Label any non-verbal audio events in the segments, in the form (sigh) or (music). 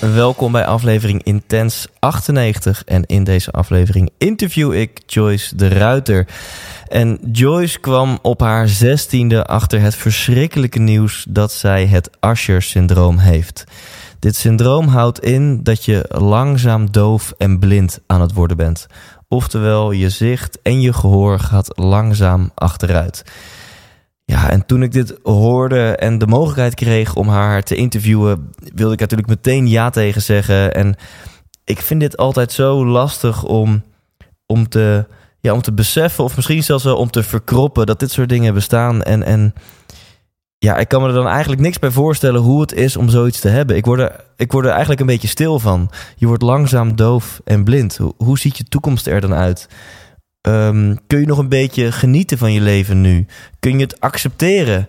Welkom bij aflevering Intens 98 en in deze aflevering interview ik Joyce de Ruiter. En Joyce kwam op haar zestiende achter het verschrikkelijke nieuws dat zij het Usher-syndroom heeft. Dit syndroom houdt in dat je langzaam doof en blind aan het worden bent. Oftewel, je zicht en je gehoor gaat langzaam achteruit. Ja, en toen ik dit hoorde en de mogelijkheid kreeg om haar te interviewen, wilde ik natuurlijk meteen ja tegen zeggen. En ik vind dit altijd zo lastig om, om, te, ja, om te beseffen, of misschien zelfs wel om te verkroppen, dat dit soort dingen bestaan. En, en ja, ik kan me er dan eigenlijk niks bij voorstellen hoe het is om zoiets te hebben. Ik word er, ik word er eigenlijk een beetje stil van. Je wordt langzaam doof en blind. Hoe, hoe ziet je toekomst er dan uit? Ehm, kun je nog een beetje genieten van je leven nu? Kun je het accepteren?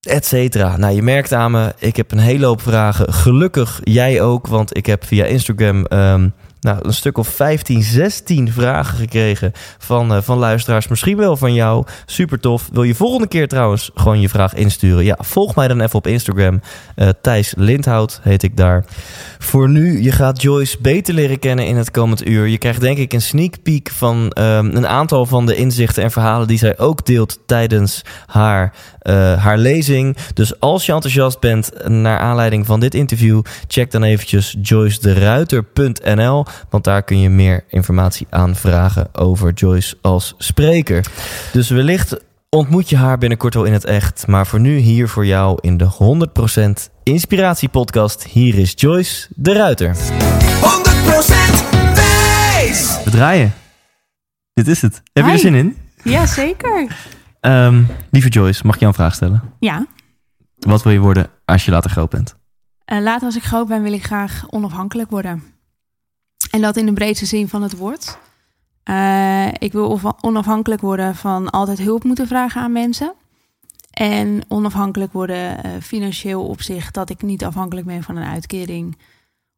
Etcetera. Nou, je merkt aan me, ik heb een hele hoop vragen. Gelukkig jij ook, want ik heb via Instagram ehm, nou, een stuk of 15, 16 vragen gekregen van, eh, van luisteraars. Misschien wel van jou. Super tof. Wil je volgende keer trouwens gewoon je vraag insturen? Ja, volg mij dan even op Instagram. Eh, Thijs Lindhout heet ik daar. Voor nu, je gaat Joyce beter leren kennen in het komend uur. Je krijgt denk ik een sneak peek van ehm, een aantal van de inzichten en verhalen die zij ook deelt tijdens haar, eh, haar lezing. Dus als je enthousiast bent naar aanleiding van dit interview, check dan eventjes joycederuiter.nl, want daar kun je meer informatie aanvragen over Joyce als spreker. Dus wellicht ontmoet je haar binnenkort wel in het echt. Maar voor nu hier voor jou in de 100% Inspiratie-podcast. Hier is Joyce de Ruiter. 100% Thijs. We draaien. Dit is het. Heb je er zin in? Ja, zeker. Ehm, lieve Joyce, mag ik jou een vraag stellen? Ja, Wat wil je worden als je later groot bent? uh, later als ik groot ben wil ik graag onafhankelijk worden. En dat in de breedste zin van het woord. Eh, ik wil onafhankelijk worden van altijd hulp moeten vragen aan mensen. En onafhankelijk worden eh, financieel opzicht dat ik niet afhankelijk ben van een uitkering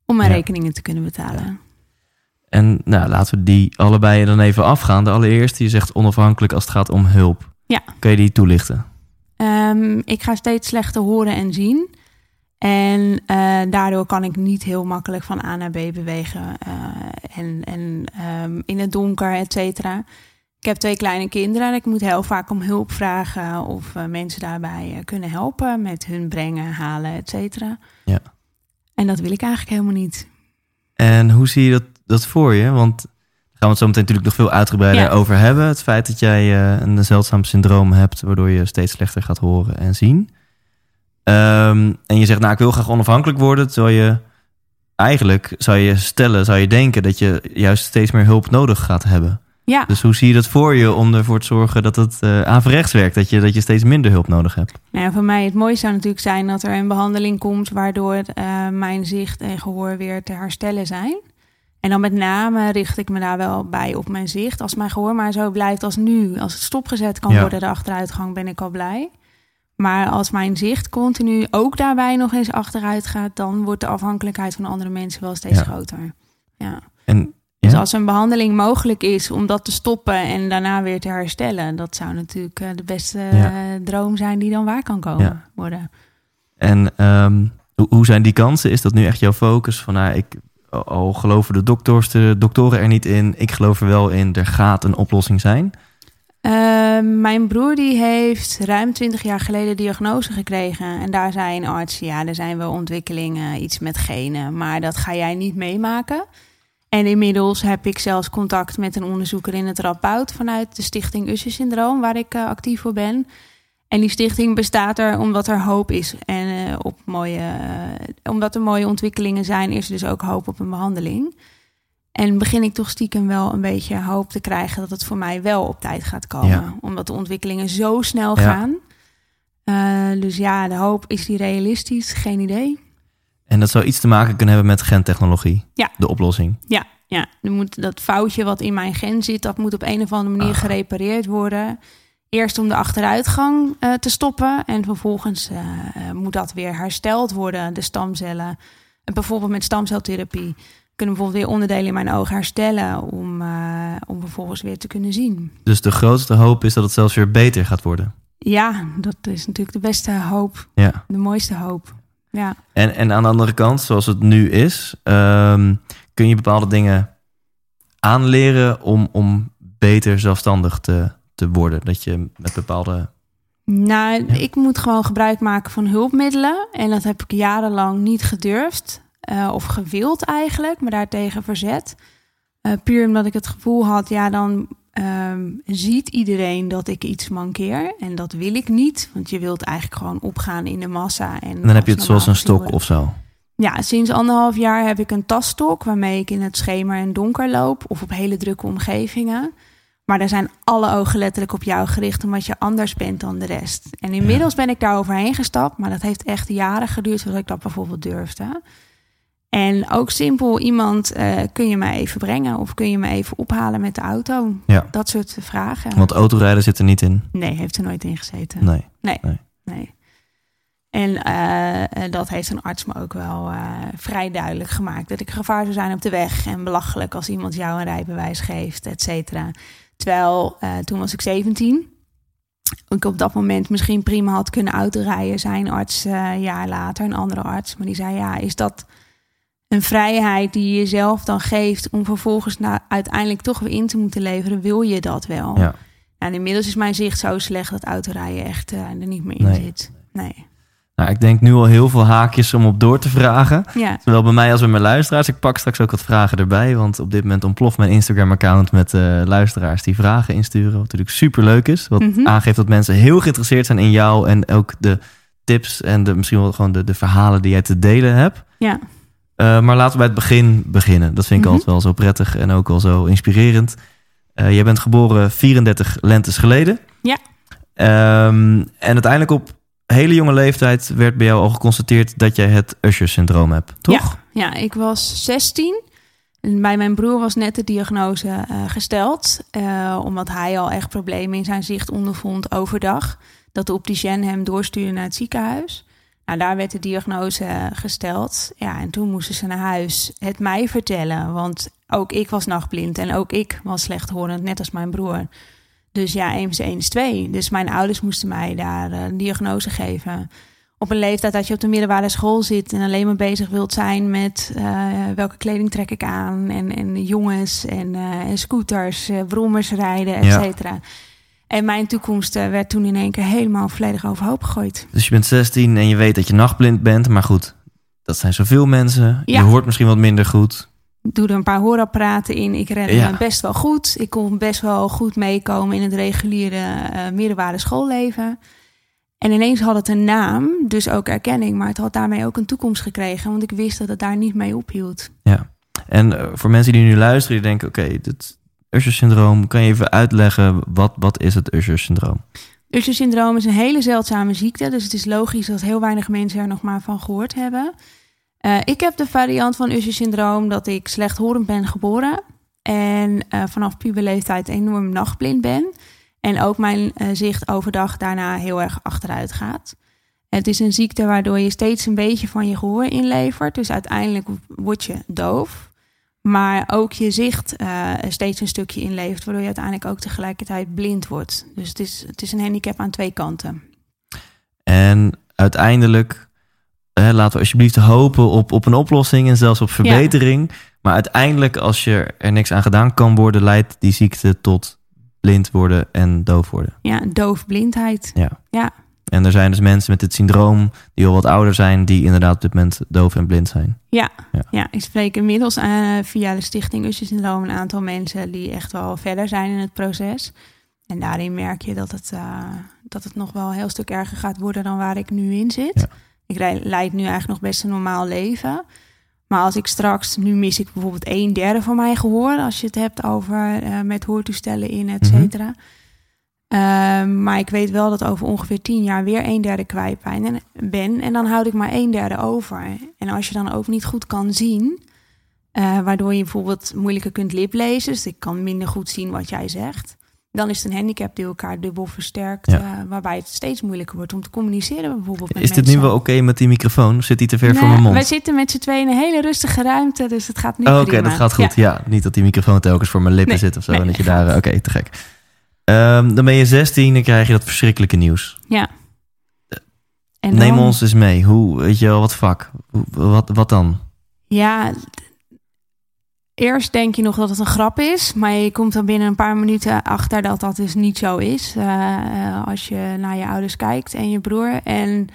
om mijn Ja. rekeningen te kunnen betalen. En nou, laten we die allebei dan even afgaan. De allereerste, je zegt onafhankelijk als het gaat om hulp. Ja. Kun je die toelichten? Ehm, ik ga steeds slechter horen en zien. En eh, daardoor kan ik niet heel makkelijk van A naar B bewegen. eh, en en ehm, in het donker, et cetera. Ik heb twee kleine kinderen en ik moet heel vaak om hulp vragen of eh, mensen daarbij kunnen helpen met hun brengen, halen, et cetera. Ja. En dat wil ik eigenlijk helemaal niet. En hoe zie je dat, dat voor je? Want daar gaan we het zo meteen natuurlijk nog veel uitgebreider Ja. over hebben. Het feit dat jij een zeldzaam syndroom hebt, waardoor je steeds slechter gaat horen en zien. Ehm, en je zegt, nou, ik wil graag onafhankelijk worden. Terwijl je eigenlijk zou je stellen, zou je denken dat je juist steeds meer hulp nodig gaat hebben. Ja, Dus hoe zie je dat voor je om ervoor te zorgen dat het eh averechts werkt? Dat je, dat je steeds minder hulp nodig hebt? Nou voor mij het mooiste zou natuurlijk zijn dat er een behandeling komt waardoor eh, mijn zicht en gehoor weer te herstellen zijn. En dan met name richt ik me daar wel bij op mijn zicht. Als mijn gehoor maar zo blijft als nu, als het stopgezet kan Ja. worden, de achteruitgang, ben ik al blij. Maar als mijn zicht continu ook daarbij nog eens achteruit gaat, dan wordt de afhankelijkheid van andere mensen wel steeds Ja. groter. Ja. En Dus Ja? als een behandeling mogelijk is om dat te stoppen en daarna weer te herstellen, dat zou natuurlijk eh, de beste Ja. eh, droom zijn die dan waar kan komen worden. En ehm, hoe, hoe zijn die kansen? Is dat nu echt jouw focus? Van, nou, ik, al geloven de dokters, de doktoren er niet in. Ik geloof er wel in. Er gaat een oplossing zijn. Eh, mijn broer die heeft ruim 20 jaar geleden diagnose gekregen. En daar zei een arts, ja, er zijn wel ontwikkelingen, iets met genen. Maar dat ga jij niet meemaken. En inmiddels heb ik zelfs contact met een onderzoeker in het Radboud... vanuit de stichting Usher-syndroom, waar ik eh, actief voor ben. En die stichting bestaat er omdat er hoop is. En eh, op mooie, eh, omdat er mooie ontwikkelingen zijn, is er dus ook hoop op een behandeling. En begin ik toch stiekem wel een beetje hoop te krijgen dat het voor mij wel op tijd gaat komen. Ja. Omdat de ontwikkelingen zo snel Ja. gaan. Eh, dus ja, de hoop, is die realistisch? Geen idee. En dat zou iets te maken kunnen hebben met gentechnologie. Ja. De oplossing. Ja, ja er moet dat foutje wat in mijn gen zit, dat moet op een of andere manier Ah. gerepareerd worden. Eerst om de achteruitgang eh, te stoppen en vervolgens eh, moet dat weer hersteld worden, de stamcellen. En bijvoorbeeld met stamceltherapie kunnen bijvoorbeeld weer onderdelen in mijn oog herstellen om, eh, om vervolgens weer te kunnen zien. Dus de grootste hoop is dat het zelfs weer beter gaat worden. Ja, dat is natuurlijk de beste hoop, Ja. de mooiste hoop. Ja. En, en aan de andere kant, zoals het nu is, ehm, kun je bepaalde dingen aanleren om, om beter zelfstandig te, te worden. Dat je met bepaalde. Nou, Ja. ik moet gewoon gebruik maken van hulpmiddelen. En dat heb ik jarenlang niet gedurfd. Eh, of gewild eigenlijk, maar daartegen verzet. Eh, puur omdat ik het gevoel had, ja, dan ehm, ziet iedereen dat ik iets mankeer. En dat wil ik niet, want je wilt eigenlijk gewoon opgaan in de massa. En, En dan heb je het zoals een stok worden. of zo. Ja, sinds anderhalf jaar heb ik een tasstok waarmee ik in het schemer en donker loop of op hele drukke omgevingen. Maar daar zijn alle ogen letterlijk op jou gericht omdat je anders bent dan de rest. En inmiddels ben ik daar overheen gestapt, maar dat heeft echt jaren geduurd voordat ik dat bijvoorbeeld durfde. En ook simpel iemand, eh, kun je me even brengen of kun je me even ophalen met de auto? Ja. Dat soort vragen. Want autorijden zit er niet in. Nee, heeft er nooit in gezeten. Nee. Nee. En eh, eh, dat heeft een arts me ook wel vrij duidelijk gemaakt. Dat ik gevaar zou zijn op de weg. En belachelijk als iemand jou een rijbewijs geeft, et cetera. Terwijl toen was ik 17. Ik op dat moment misschien prima had kunnen autorijden. Zijn arts een jaar later, een andere arts. Maar die zei, ja, is dat een vrijheid die je jezelf dan geeft... om vervolgens nou, uiteindelijk toch weer in te moeten leveren? Wil je dat wel? Ja. En inmiddels is mijn zicht zo slecht dat autorijden echt eh, er niet meer in Nee. zit. Nee. Nou, ik denk nu al heel veel haakjes om op door te vragen. Ja, Zowel bij mij als bij mijn luisteraars. Ik pak straks ook wat vragen erbij. Want op dit moment ontploft mijn Instagram-account met eh, luisteraars die vragen insturen. Wat natuurlijk super leuk is. Wat Mhm. aangeeft dat mensen heel geïnteresseerd zijn in jou. En ook de tips en de, misschien wel gewoon de, de verhalen die jij te delen hebt. ja. Eh, maar laten we bij het begin beginnen. Dat vind ik Mhm. altijd wel zo prettig en ook wel zo inspirerend. Eh jij bent geboren 34 lentes geleden. Ja. Ehm, en uiteindelijk op hele jonge leeftijd werd bij jou al geconstateerd dat jij het Usher-syndroom hebt, toch? Ja, ik was 16. En bij mijn broer was net de diagnose eh, gesteld. omdat hij al echt problemen in zijn zicht ondervond overdag. Dat de opticien hem doorstuurde naar het ziekenhuis. Nou, daar werd de diagnose eh, gesteld. Ja, en toen moesten ze naar huis het mij vertellen. Want ook ik was nachtblind en ook ik was slechthorend, net als mijn broer. Dus ja, 1 plus 1 is 2. Dus mijn ouders moesten mij daar eh, een diagnose geven. Op een leeftijd dat je op de middelbare school zit en alleen maar bezig wilt zijn met eh, welke kleding trek ik aan. En, en jongens en, eh, en scooters, brommers rijden, et Ja. En mijn toekomst eh, werd toen in één keer helemaal volledig overhoop gegooid. Dus je bent 16 en je weet dat je nachtblind bent. Maar goed, dat zijn zoveel mensen. Ja. Je hoort misschien wat minder goed. doe er een paar hoorapparaten in. Ik redde Ja. me best wel goed. Ik kon best wel goed meekomen in het reguliere eh, middelbare schoolleven. En ineens had het een naam, dus ook erkenning. Maar het had daarmee ook een toekomst gekregen. Want ik wist dat het daar niet mee ophield. En eh, voor mensen die nu luisteren, die denken... oké, dit Usher-syndroom, kan je even uitleggen... wat, wat is het Usher-syndroom? Usher-syndroom is een hele zeldzame ziekte. Dus het is logisch dat heel weinig mensen er nog maar van gehoord hebben. Eh, ik heb de variant van Usher-syndroom dat ik slechthorend ben geboren. En eh, vanaf puberleeftijd enorm nachtblind ben. En ook mijn eh, zicht overdag daarna heel erg achteruit gaat. Het is een ziekte waardoor je steeds een beetje van je gehoor inlevert. Dus uiteindelijk word je doof. Maar ook je zicht uh, steeds een stukje inlevert, waardoor je uiteindelijk ook tegelijkertijd blind wordt. Dus het is, het is een handicap aan twee kanten. En uiteindelijk, hè, laten we alsjeblieft hopen op, op een oplossing en zelfs op verbetering. Maar uiteindelijk, als je er niks aan gedaan kan worden, leidt die ziekte tot blind worden en doof worden. Ja, doofblindheid. Ja. ja. En er zijn dus mensen met dit syndroom die al wat ouder zijn, die inderdaad op dit moment doof en blind zijn. Ja, ja. ja ik spreek inmiddels uh, via de Stichting Usher Syndroom een aantal mensen die echt wel verder zijn in het proces. En daarin merk je dat het, uh, dat het nog wel een heel stuk erger gaat worden dan waar ik nu in zit. Ik leid nu eigenlijk nog best een normaal leven. Maar als ik straks, nu mis ik bijvoorbeeld een derde van mijn gehoor, als je het hebt over uh, met hoortoestellen in, et mhm. cetera. Ehm, maar ik weet wel dat over ongeveer tien jaar weer een derde kwijt ben. En dan houd ik maar een derde over. En als je dan ook niet goed kan zien, uh, waardoor je bijvoorbeeld moeilijker kunt liplezen, dus ik kan minder goed zien wat jij zegt, dan is het een handicap die elkaar dubbel versterkt, ja. uh, waarbij het steeds moeilijker wordt om te communiceren bijvoorbeeld met Is dit nu wel oké met die microfoon? Zit die te ver nee, voor mijn mond? Wij zitten met z'n tweeën in een hele rustige ruimte, dus het gaat nu oh, Oké, dat gaat goed. Ja. ja. niet dat die microfoon telkens voor mijn lippen nee, zit of zo. Nee, en dat je daar, oké, te gek. Um, dan ben je 16 en krijg je dat verschrikkelijke nieuws. Ja. En dan, Neem ons eens mee. Hoe, weet je wel, wat vak? Wat, wat dan? Ja, eerst denk je nog dat het een grap is, maar je komt dan binnen een paar minuten achter dat dat dus niet zo is. Uh, als je naar je ouders kijkt en je broer. En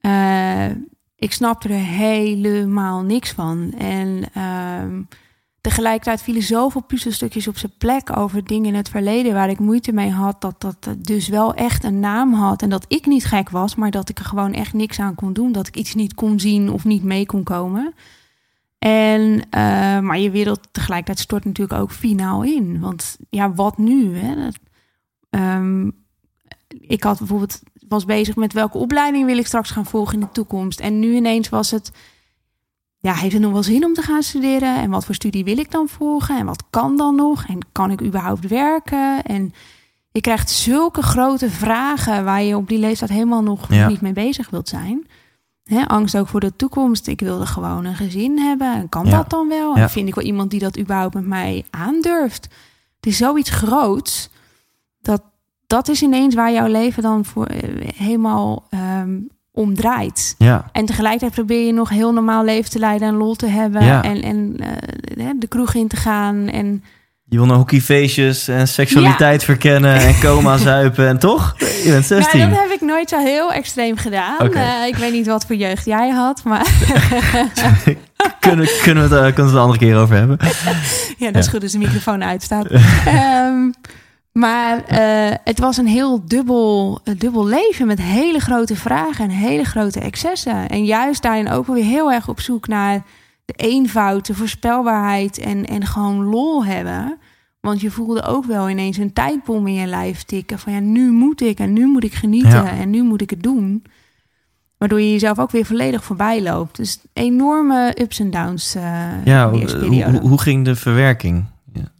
uh, ik snapte er helemaal niks van. En uh, tegelijkertijd vielen zoveel puzzelstukjes op zijn plek over dingen in het verleden waar ik moeite mee had. Dat dat dus wel echt een naam had. En dat ik niet gek was, maar dat ik er gewoon echt niks aan kon doen. Dat ik iets niet kon zien of niet mee kon komen. En, uh, maar je wereld tegelijkertijd stort natuurlijk ook finaal in. Want ja, wat nu? Hè? Um, ik had bijvoorbeeld was bezig met welke opleiding wil ik straks gaan volgen in de toekomst. En nu ineens was het ja, heeft het nog wel zin om te gaan studeren? En wat voor studie wil ik dan volgen? En wat kan dan nog? En kan ik überhaupt werken? En je krijgt zulke grote vragen waar je op die leeftijd helemaal nog niet mee bezig wilt zijn. angst ook voor de toekomst. Ik wilde gewoon een gezin hebben. En kan dat dan wel? En vind ik wel iemand die dat überhaupt met mij aandurft? Het is zoiets groots. Dat, dat is ineens waar jouw leven dan voor eh, helemaal um, omdraait. Ja. En tegelijkertijd probeer je nog heel normaal leven te leiden en lol te hebben. Ja. En, en uh, de kroeg in te gaan. En... Je wil naar hockeyfeestjes en seksualiteit ja. verkennen en (laughs) coma zuipen en toch? Je bent 16. Nou, dat heb ik nooit zo heel extreem gedaan. Okay. Uh, ik weet niet wat voor jeugd jij had, maar... (laughs) kunnen, kunnen, we het, uh, kunnen we het een andere keer over hebben? (laughs) ja, dat is goed als de microfoon uitstaat. um, Maar uh, het was een heel dubbel, dubbel leven met hele grote vragen en hele grote excessen. En juist daarin ook weer heel erg op zoek naar de eenvoud, de voorspelbaarheid en, en gewoon lol hebben. Want je voelde ook wel ineens een tijdbom in je lijf tikken. Van ja, nu moet ik en nu moet ik genieten en nu moet ik het doen. Waardoor je jezelf ook weer volledig voorbij loopt. Dus enorme ups en downs. Uh, ja, hoe, hoe, ging de verwerking? Ja.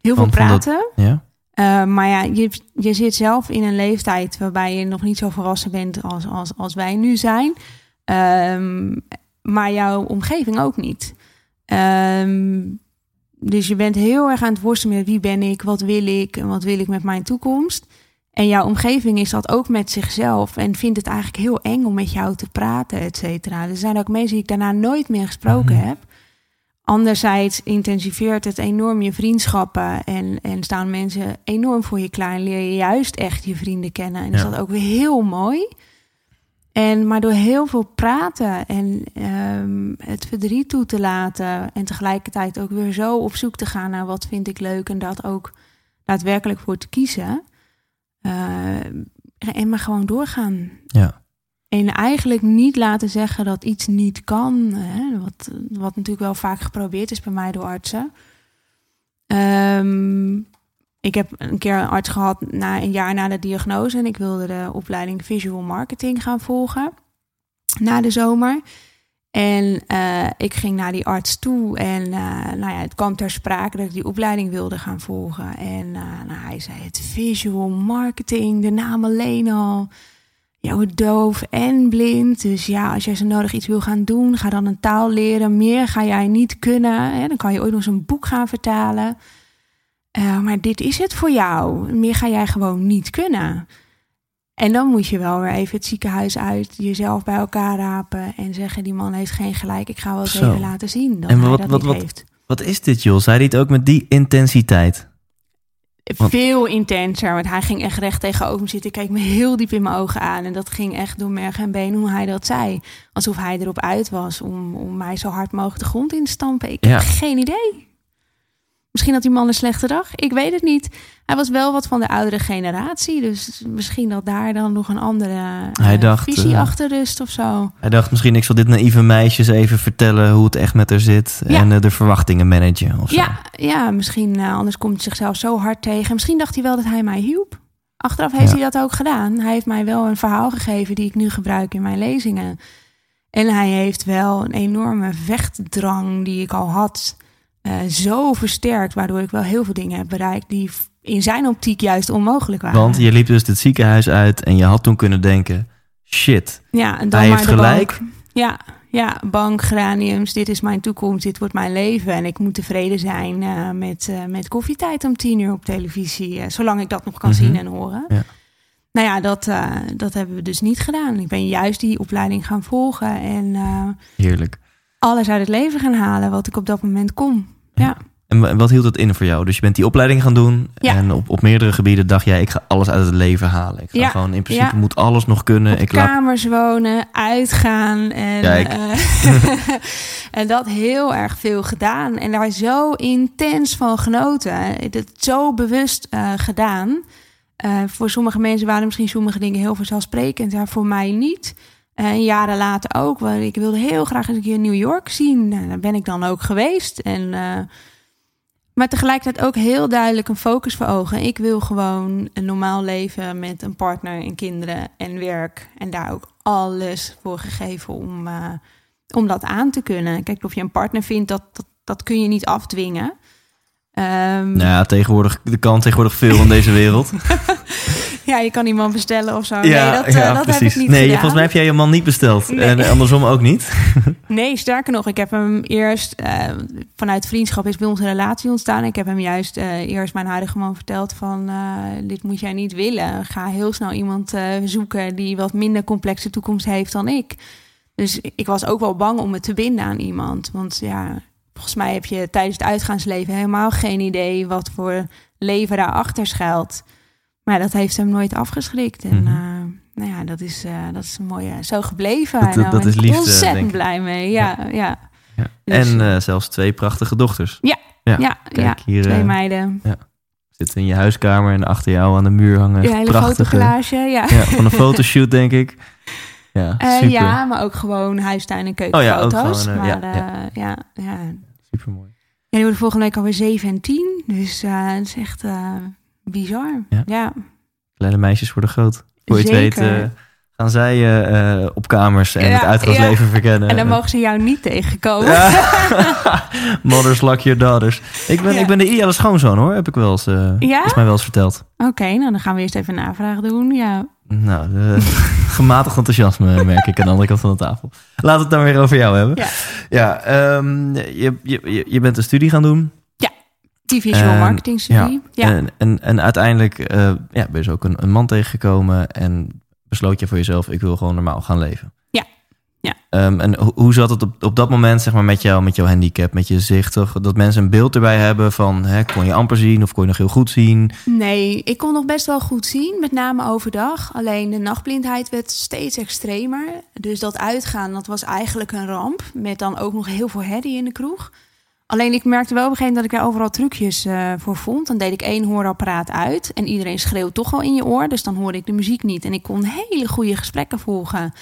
Heel veel praten. Dat, ja? Uh, maar ja, je, je zit zelf in een leeftijd waarbij je nog niet zo volwassen bent als, als, als wij nu zijn. Um, maar jouw omgeving ook niet. Um, dus je bent heel erg aan het worstelen met wie ben ik, wat wil ik en wat wil ik met mijn toekomst. En jouw omgeving is dat ook met zichzelf en vindt het eigenlijk heel eng om met jou te praten, et cetera. Er zijn ook mensen die ik daarna nooit meer gesproken mhm. heb. Anderzijds intensiveert het enorm je vriendschappen en, en staan mensen enorm voor je klaar en leer je juist echt je vrienden kennen. En is dat ook weer heel mooi. En maar door heel veel praten en um, het verdriet toe te laten en tegelijkertijd ook weer zo op zoek te gaan naar wat vind ik leuk en dat ook daadwerkelijk voor te kiezen. Uh, en maar gewoon doorgaan. Ja. En eigenlijk niet laten zeggen dat iets niet kan. Hè? Wat, wat natuurlijk wel vaak geprobeerd is bij mij door artsen. Um, ik heb een keer een arts gehad na een jaar na de diagnose. En ik wilde de opleiding visual marketing gaan volgen. Na de zomer. En uh, ik ging naar die arts toe. En uh, nou ja, het kwam ter sprake dat ik die opleiding wilde gaan volgen. En uh, nou, hij zei: Het visual marketing, de naam alleen al wordt doof en blind. Dus ja, als jij zo nodig iets wil gaan doen, ga dan een taal leren. Meer ga jij niet kunnen. Hè? Dan kan je ooit nog eens een boek gaan vertalen. Eh, maar dit is het voor jou. Meer ga jij gewoon niet kunnen. En dan moet je wel weer even het ziekenhuis uit, jezelf bij elkaar rapen en zeggen: die man heeft geen gelijk. Ik ga wel eens Zo. even laten zien dat En hij wat- dat wat- niet wat- heeft. Wat is dit, joh? Zei hij het ook met die intensiteit? Want- Veel intenser, want hij ging echt recht tegenover me zitten. Keek me heel diep in mijn ogen aan. En dat ging echt door merg en been hoe hij dat zei. Alsof hij erop uit was om, om mij zo hard mogelijk de grond in te stampen. Ik Ja. heb geen idee. Misschien had die man een slechte dag. Ik weet het niet. Hij was wel wat van de oudere generatie. Dus misschien dat daar dan nog een andere Hij eh, dacht, visie eh, achter rust of zo. Hij dacht misschien, ik zal dit naïeve meisjes even vertellen hoe het echt met haar zit. Ja. En eh, de verwachtingen managen of zo. Ja, ja, misschien anders komt hij zichzelf zo hard tegen. Misschien dacht hij wel dat hij mij hielp. Achteraf heeft Ja. hij dat ook gedaan. Hij heeft mij wel een verhaal gegeven die ik nu gebruik in mijn lezingen. En hij heeft wel een enorme vechtdrang die ik al had, eh, zo versterkt, waardoor ik wel heel veel dingen heb bereikt die in zijn optiek juist onmogelijk waren. Want je liep dus het ziekenhuis uit en je had toen kunnen denken... Shit, ja, en dan hij maar heeft gelijk. bank. Ja, ja, bank, graniums, dit is mijn toekomst, dit wordt mijn leven. En ik moet tevreden zijn eh, met, eh, met koffietijd om tien uur op televisie. zolang ik dat nog kan Mhm. zien en horen. Ja. Nou ja, dat, dat hebben we dus niet gedaan. Ik ben juist die opleiding gaan volgen en heerlijk. Alles uit het leven gaan halen wat ik op dat moment kon. Ja, En wa- wat hield het in voor jou? Dus je bent die opleiding gaan doen. Ja. En op, op meerdere gebieden dacht jij, ik ga alles uit het leven halen. Ik ga Ja. gewoon, in principe moet alles nog kunnen. op Ik laat... kamers wonen, uitgaan en, eh, (laughs) en dat heel erg veel gedaan. En daar zo intens van genoten. Het zo bewust eh, gedaan. Eh, voor sommige mensen waren misschien sommige dingen heel vanzelfsprekend. Ja, voor mij niet. En jaren later ook. Want ik wilde heel graag eens een keer New York zien. Nou, daar ben ik dan ook geweest. En, eh, maar tegelijkertijd ook heel duidelijk een focus voor ogen. Ik wil gewoon een normaal leven met een partner en kinderen en werk. En daar ook alles voor gegeven om, eh, om dat aan te kunnen. Kijk, of je een partner vindt, dat, dat, dat kun je niet afdwingen. Ehm, Nou ja, tegenwoordig, er kan tegenwoordig veel in deze wereld. (laughs) (laughs) Ja, je kan iemand bestellen of zo. nee, dat, eh, dat heb ik niet nee, gedaan. volgens mij heb jij je man niet besteld. Nee. En andersom ook niet. (laughs) Nee, sterker nog, ik heb hem eerst eh, vanuit vriendschap is bij ons een relatie ontstaan. Ik heb hem juist eh, eerst mijn huidige man verteld van dit moet jij niet willen. Ga heel snel iemand zoeken die wat minder complexe toekomst heeft dan ik. Dus ik was ook wel bang om me te binden aan iemand. Want ja, volgens mij heb je tijdens het uitgaansleven helemaal geen idee wat voor leven daarachter schuilt. Maar dat heeft hem nooit afgeschrikt. En Mhm. eh, nou ja, dat is, eh, dat is een mooie, zo gebleven. Dat- En dat- ben is ik liefde, ontzettend blij mee. Ja, ja. Ja. Dus- en eh, zelfs twee prachtige dochters. Ja, Ja, ja, kijk, hier, twee eh, meiden. Zitten in je huiskamer en achter jou aan de muur hangen. Ja, hele prachtige, fotocollage, ja. Ja, van een fotoshoot, denk ik. Ja, Eh, super. ja, maar ook gewoon huistuin- en Oh ja, ook keukenfoto's. gewoon, eh, ja, maar ja. ja, ja, ja. Super mooi. Ja, die worden volgende week alweer 7 en 10. Dus eh het is echt eh, bizar. Ja. Ja, Kleine meisjes worden groot. Voor je het weet eh, gaan zij eh, op kamers en Ja, het uitgaansleven verkennen. En dan mogen ze jou niet tegenkomen. (laughs) Mothers like your daughters. Ik ben, ik ben de ideale schoonzoon hoor, heb ik wel eens, Ja? is mij wel eens verteld. Oké, nou dan gaan we eerst even een navraag doen. Ja, Nou, (laughs) gematigd enthousiasme merk ik aan de andere kant van de tafel. We het dan weer over jou hebben. Ja. Ja, je, je, je- je bent een studie gaan doen. Die visual En- marketing studie. Ja, En, en, en uiteindelijk eh, ja, ben je dus ook een, een man tegengekomen en besloot je voor jezelf, ik wil gewoon normaal gaan leven. Ja. Ja. Ehm, en ho- hoe zat het op, op dat moment zeg maar, met, jou, met jouw handicap, met je zicht? Toch? Dat mensen een beeld erbij hebben van, hè, kon je amper zien of kon je nog heel goed zien? Nee, ik kon nog best wel goed zien, met name overdag. Alleen de nachtblindheid werd steeds extremer. Dus dat uitgaan, dat was eigenlijk een ramp. Met dan ook nog heel veel herrie in de kroeg. Alleen ik merkte wel op een gegeven moment dat ik er overal trucjes eh, voor vond. Dan deed ik één hoorapparaat uit en iedereen schreeuwt toch wel in je oor. Dus dan hoorde ik de muziek niet. En ik kon hele goede gesprekken volgen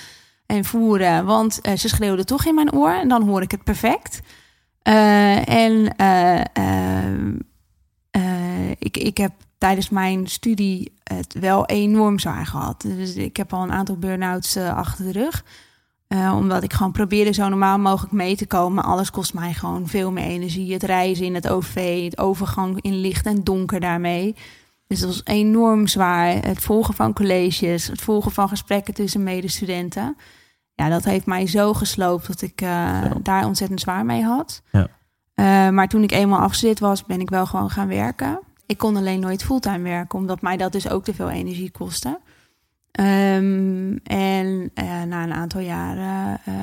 en voeren. Want eh, ze schreeuwden toch in mijn oor en dan hoor ik het perfect. Eh, en ik, ik heb tijdens mijn studie het wel enorm zwaar gehad. Dus ik heb al een aantal burn-outs achter de rug. Eh, omdat ik gewoon probeerde zo normaal mogelijk mee te komen. Alles kost mij gewoon veel meer energie. Het reizen in het OV, het overgang in licht en donker daarmee. Dus dat was enorm zwaar. Het volgen van colleges, het volgen van gesprekken tussen medestudenten. Ja, dat heeft mij zo gesloopt dat ik uh, daar ontzettend zwaar mee had. Ja. Uh, maar toen ik eenmaal afgestudeerd was, ben ik wel gewoon gaan werken. Ik kon alleen nooit fulltime werken, omdat mij dat dus ook te veel energie kostte. Um, en uh, na een aantal jaren, uh,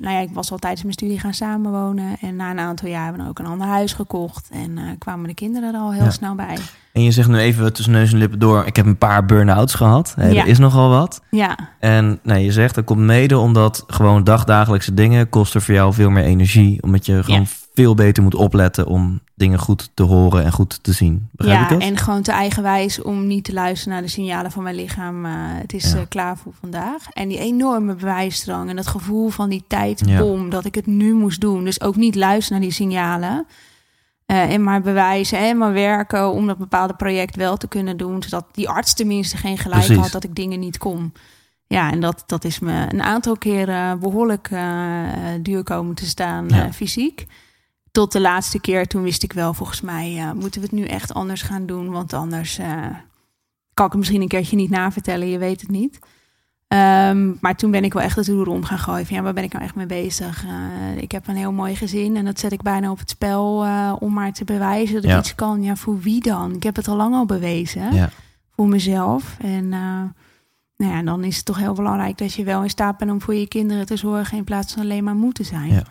nou ja, ik was al tijdens mijn studie gaan samenwonen. En na een aantal jaar hebben we ook een ander huis gekocht. En uh, kwamen de kinderen er al heel ja. snel bij. En je zegt nu even tussen neus en lippen door, ik heb een paar burn-outs gehad. Hey, Ja. Er is nogal wat. Ja, En nee, je zegt dat komt mede omdat gewoon dagdagelijkse dingen kosten voor jou veel meer energie. Omdat je gewoon Ja. Veel beter moet opletten om dingen goed te horen en goed te zien. Begrijp ik ja dat? en gewoon te eigenwijs om niet te luisteren naar de signalen van mijn lichaam. Uh, het is Ja. uh, klaar voor vandaag. En die enorme bewijsdrang en dat gevoel van die tijdbom, dat ik het nu moest doen. Dus ook niet luisteren naar die signalen. Uh, en maar bewijzen en maar werken om dat bepaalde project wel te kunnen doen. Zodat die arts tenminste geen gelijk Precies. had dat ik dingen niet kon. Ja, en dat, dat is me een aantal keren behoorlijk duur komen te staan Ja. fysiek. Tot de laatste keer, toen wist ik wel, volgens mij uh, moeten we het nu echt anders gaan doen. Want anders uh, kan ik het misschien een keertje niet navertellen, je weet het niet. Um, maar toen ben ik wel echt het roer om gaan gooien. Van, ja, waar ben ik nou echt mee bezig? Uh, ik heb een heel mooi gezin en dat zet ik bijna op het spel om maar te bewijzen dat ik Ja. iets kan. Ja, voor wie dan? Ik heb het al lang al bewezen. Ja. Voor mezelf. En nou ja, dan is het toch heel belangrijk dat je wel in staat bent om voor je kinderen te zorgen in plaats van alleen maar moeten zijn. Ja.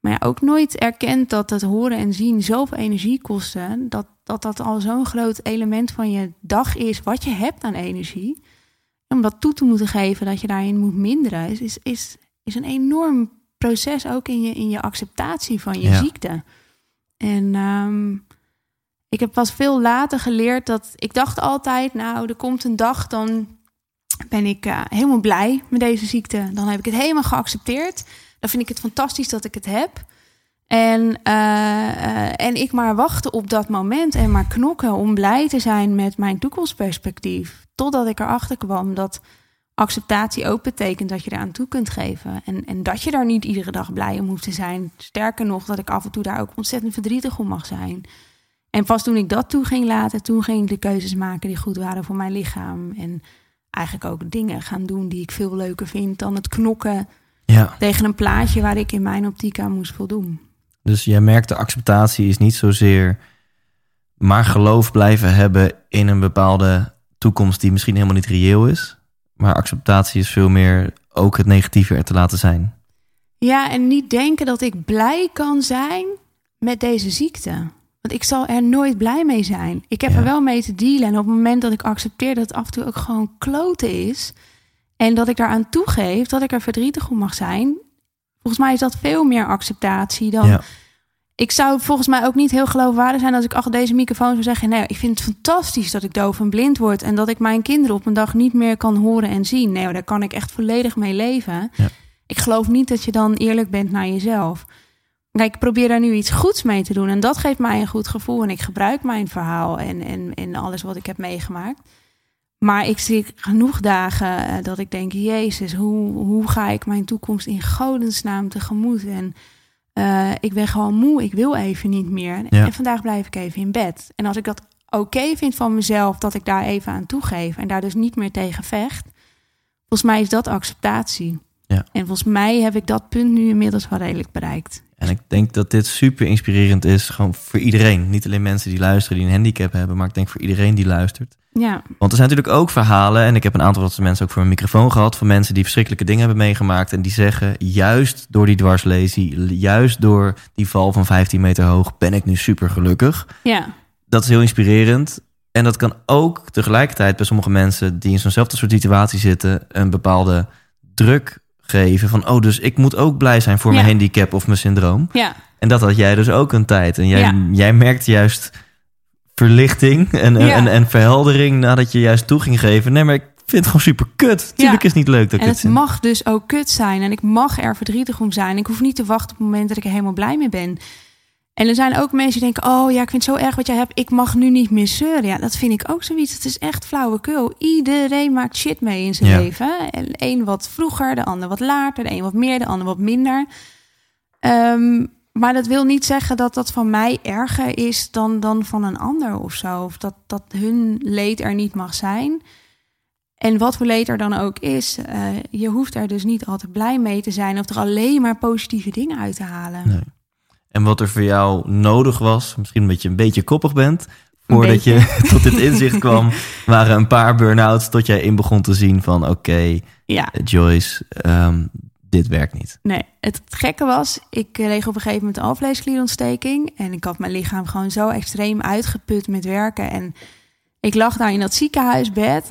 Maar ja, ook nooit erkend dat het horen en zien zoveel energie kosten. Dat dat, dat al zo'n groot element van je dag is wat je hebt aan energie. Om dat toe te moeten geven dat je daarin moet minderen, is, is, is, is een enorm proces ook in je, in je acceptatie van je Ja. ziekte. En um, ik heb pas veel later geleerd dat ik dacht altijd, nou, er komt een dag dan ben ik uh, helemaal blij met deze ziekte. Dan heb ik het helemaal geaccepteerd. Dan vind ik het fantastisch dat ik het heb. En, uh, uh, en ik maar wachten op dat moment en maar knokken om blij te zijn met mijn toekomstperspectief. Totdat ik erachter kwam dat acceptatie ook betekent dat je eraan toe kunt geven. En, en dat je daar niet iedere dag blij om hoeft te zijn. Sterker nog, dat ik af en toe daar ook ontzettend verdrietig om mag zijn. En pas toen ik dat toe ging laten, toen ging ik de keuzes maken die goed waren voor mijn lichaam. En eigenlijk ook dingen gaan doen die ik veel leuker vind dan het knokken Ja. tegen een plaatje waar ik in mijn optiek aan moest voldoen. Dus jij merkt de acceptatie is niet zozeer maar geloof blijven hebben in een bepaalde toekomst die misschien helemaal niet reëel is. Maar acceptatie is veel meer ook het negatieve er te laten zijn. Ja, en niet denken dat ik blij kan zijn met deze ziekte. Want ik zal er nooit blij mee zijn. Ik heb Ja. er wel mee te dealen. En op het moment dat ik accepteer dat het af en toe ook gewoon kloten is. En dat ik daaraan toegeef dat ik er verdrietig om mag zijn. Volgens mij is dat veel meer acceptatie dan. Ja. Ik zou volgens mij ook niet heel geloofwaardig zijn als ik achter deze microfoon zou zeggen: Nee, ik vind het fantastisch dat ik doof en blind word. En dat ik mijn kinderen op een dag niet meer kan horen en zien. Nee, daar kan ik echt volledig mee leven. Ja. Ik geloof niet dat je dan eerlijk bent naar jezelf. Kijk, ik probeer daar nu iets goeds mee te doen. En dat geeft mij een goed gevoel. En ik gebruik mijn verhaal en, en, en alles wat ik heb meegemaakt. Maar ik zie genoeg dagen eh, dat ik denk: Jezus, hoe, hoe ga ik mijn toekomst in godensnaam tegemoet? En uh, ik ben gewoon moe, ik wil even niet meer. Ja. En vandaag blijf ik even in bed. En als ik dat oké vind van mezelf, dat ik daar even aan toegeef en daar dus niet meer tegen vecht, volgens mij is dat acceptatie. Ja. En volgens mij heb ik dat punt nu inmiddels wel redelijk bereikt. En ik denk dat dit super inspirerend is, gewoon voor iedereen. Niet alleen mensen die luisteren, die een handicap hebben, maar ik denk voor iedereen die luistert. Ja, Want er zijn natuurlijk ook verhalen, en ik heb een aantal van mensen ook voor een microfoon gehad, van mensen die verschrikkelijke dingen hebben meegemaakt. En die zeggen, juist door die dwarslesie, juist door die val van 15 meter hoog, ben ik nu super gelukkig. ja, Dat is heel inspirerend. En dat kan ook tegelijkertijd bij sommige mensen die in zo'nzelfde soort situatie zitten, een bepaalde druk geven van, oh, dus ik moet ook blij zijn voor Ja. mijn handicap of mijn syndroom. ja, En dat had jij dus ook een tijd. En jij, Ja. jij merkt juist verlichting en, en, Ja. en, en verheldering nadat je juist toe ging geven. Nee, maar ik vind het gewoon super kut. Tuurlijk Ja. is het niet leuk dat en het vind. mag dus ook kut zijn. En ik mag er verdrietig om zijn. Ik hoef niet te wachten op het moment dat ik er helemaal blij mee ben. En er zijn ook mensen die denken: Oh ja, ik vind het zo erg wat jij hebt. Ik mag nu niet meer zeuren. Ja, dat vind ik ook zoiets. Het is echt flauwekul. Iedereen maakt shit mee in zijn Ja. leven. En een wat vroeger, de ander wat later. De een wat meer, de ander wat minder. Ehm, maar dat wil niet zeggen dat dat van mij erger is dan, dan van een ander of zo. Of dat, dat hun leed er niet mag zijn. En wat voor leed er dan ook is, uh, je hoeft er dus niet altijd blij mee te zijn of er alleen maar positieve dingen uit te halen. Nee. En wat er voor jou nodig was, misschien omdat je een beetje koppig bent, voordat je (laughs) tot dit inzicht (laughs) kwam, waren een paar burn-outs tot jij in begon te zien van oké, ja. Joyce, um, dit werkt niet. Nee, het gekke was, ik leeg op een gegeven moment een alvleesklierontsteking en ik had mijn lichaam gewoon zo extreem uitgeput met werken en ik lag daar in dat ziekenhuisbed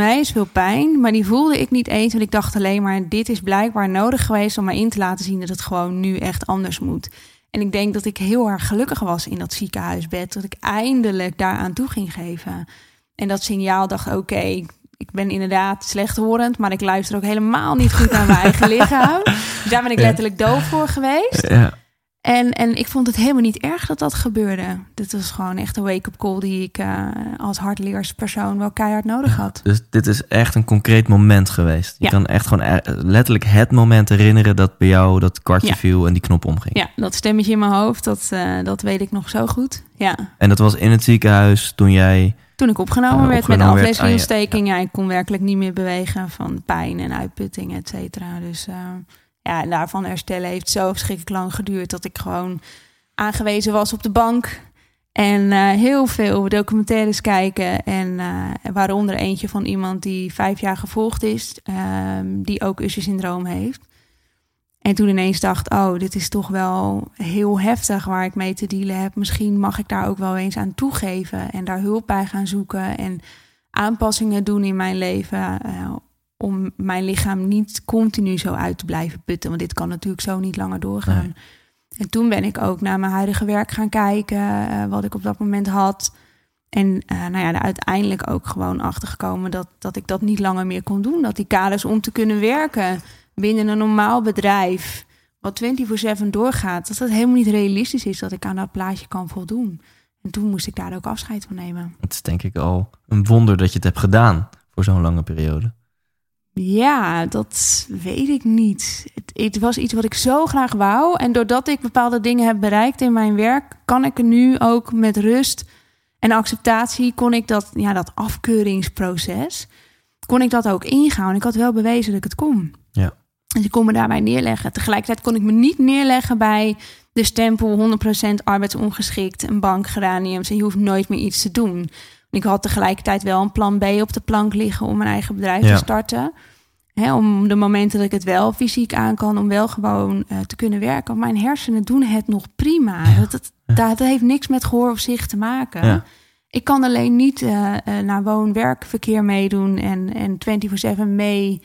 is veel pijn, maar die voelde ik niet eens. Want ik dacht alleen maar, dit is blijkbaar nodig geweest om mij in te laten zien dat het gewoon nu echt anders moet. En ik denk dat ik heel erg gelukkig was in dat ziekenhuisbed. Dat ik eindelijk daaraan toe ging geven. En dat signaal dacht, oké, ik ben inderdaad slechthorend, maar ik luister ook helemaal niet goed naar mijn (laughs) eigen lichaam. Dus daar ben ik letterlijk doof voor geweest. Ja. En, en ik vond het helemaal niet erg dat dat gebeurde. Dit was gewoon echt een wake-up call die ik uh, als hardleerspersoon wel keihard nodig had. Dus dit is echt een concreet moment geweest. Je kan echt gewoon letterlijk het moment herinneren dat bij jou dat kwartje viel en die knop omging. Ja, dat stemmetje in mijn hoofd, dat, uh, dat weet ik nog zo goed. Ja. En dat was in het ziekenhuis toen jij... Toen ik opgenomen werd met een afleeslingontsteking. Ja. ja, ik kon werkelijk niet meer bewegen van pijn en uitputting, et cetera. Dus ja, en daarvan herstellen heeft zo verschrikkelijk lang geduurd dat ik gewoon aangewezen was op de bank. En uh, heel veel documentaires kijken. En uh, waaronder eentje van iemand die vijf jaar gevolgd is, um, die ook Usher-syndroom heeft. En toen ineens dacht, oh, dit is toch wel heel heftig waar ik mee te dealen heb. Misschien mag ik daar ook wel eens aan toegeven en daar hulp bij gaan zoeken en aanpassingen doen in mijn leven. Uh, om mijn lichaam niet continu zo uit te blijven putten. Want dit kan natuurlijk zo niet langer doorgaan. En toen ben ik ook naar mijn huidige werk gaan kijken, uh, wat ik op dat moment had. En uh, nou ja, er uiteindelijk ook gewoon achtergekomen dat, dat ik dat niet langer meer kon doen. Dat die kaders om te kunnen werken binnen een normaal bedrijf, wat 24-7 doorgaat, dat dat helemaal niet realistisch is dat ik aan dat plaatje kan voldoen. En toen moest ik daar ook afscheid van nemen. Het is denk ik al een wonder dat je het hebt gedaan voor zo'n lange periode. Ja, dat weet ik niet. Het, het, was iets wat ik zo graag wou. En doordat ik bepaalde dingen heb bereikt in mijn werk, kan ik er nu ook met rust en acceptatie, kon ik dat, ja, dat afkeuringsproces, kon ik dat ook ingaan. Ik had wel bewezen dat ik het kon. Ja. Dus ik kon me daarbij neerleggen. Tegelijkertijd kon ik me niet neerleggen bij de stempel 100% arbeidsongeschikt, een bank geraniums en je hoeft nooit meer iets te doen. Ik had tegelijkertijd wel een plan B op de plank liggen om mijn eigen bedrijf te starten. om de momenten dat ik het wel fysiek aan kan, om wel gewoon uh, te kunnen werken. Mijn hersenen doen het nog prima. Dat, dat, dat, heeft niks met gehoor of zicht te maken. Ik kan alleen niet uh, uh, naar woon-werkverkeer meedoen en, en 24-7 mee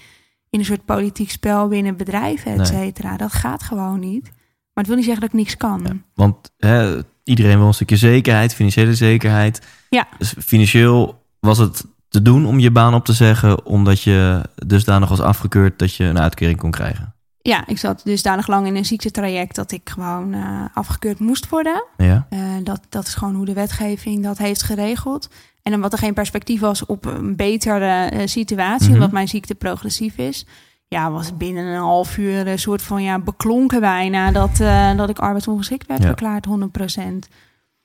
in een soort politiek spel binnen bedrijven, et cetera. Dat gaat gewoon niet. Maar het wil niet zeggen dat ik niks kan. want hè, iedereen wil een stukje zekerheid, financiële zekerheid. Ja. Dus financieel was het te doen om je baan op te zeggen, omdat je dusdanig was afgekeurd dat je een uitkering kon krijgen? Ja, ik zat dusdanig lang in een ziektetraject dat ik gewoon uh, afgekeurd moest worden. Ja. Uh, dat, dat is gewoon hoe de wetgeving dat heeft geregeld. En omdat er geen perspectief was op een betere uh, situatie, mm omdat mijn ziekte progressief is, ja, was binnen een half uur een soort van ja, beklonken bijna dat, dat ik arbeidsongeschikt werd ja. verklaard, 100%.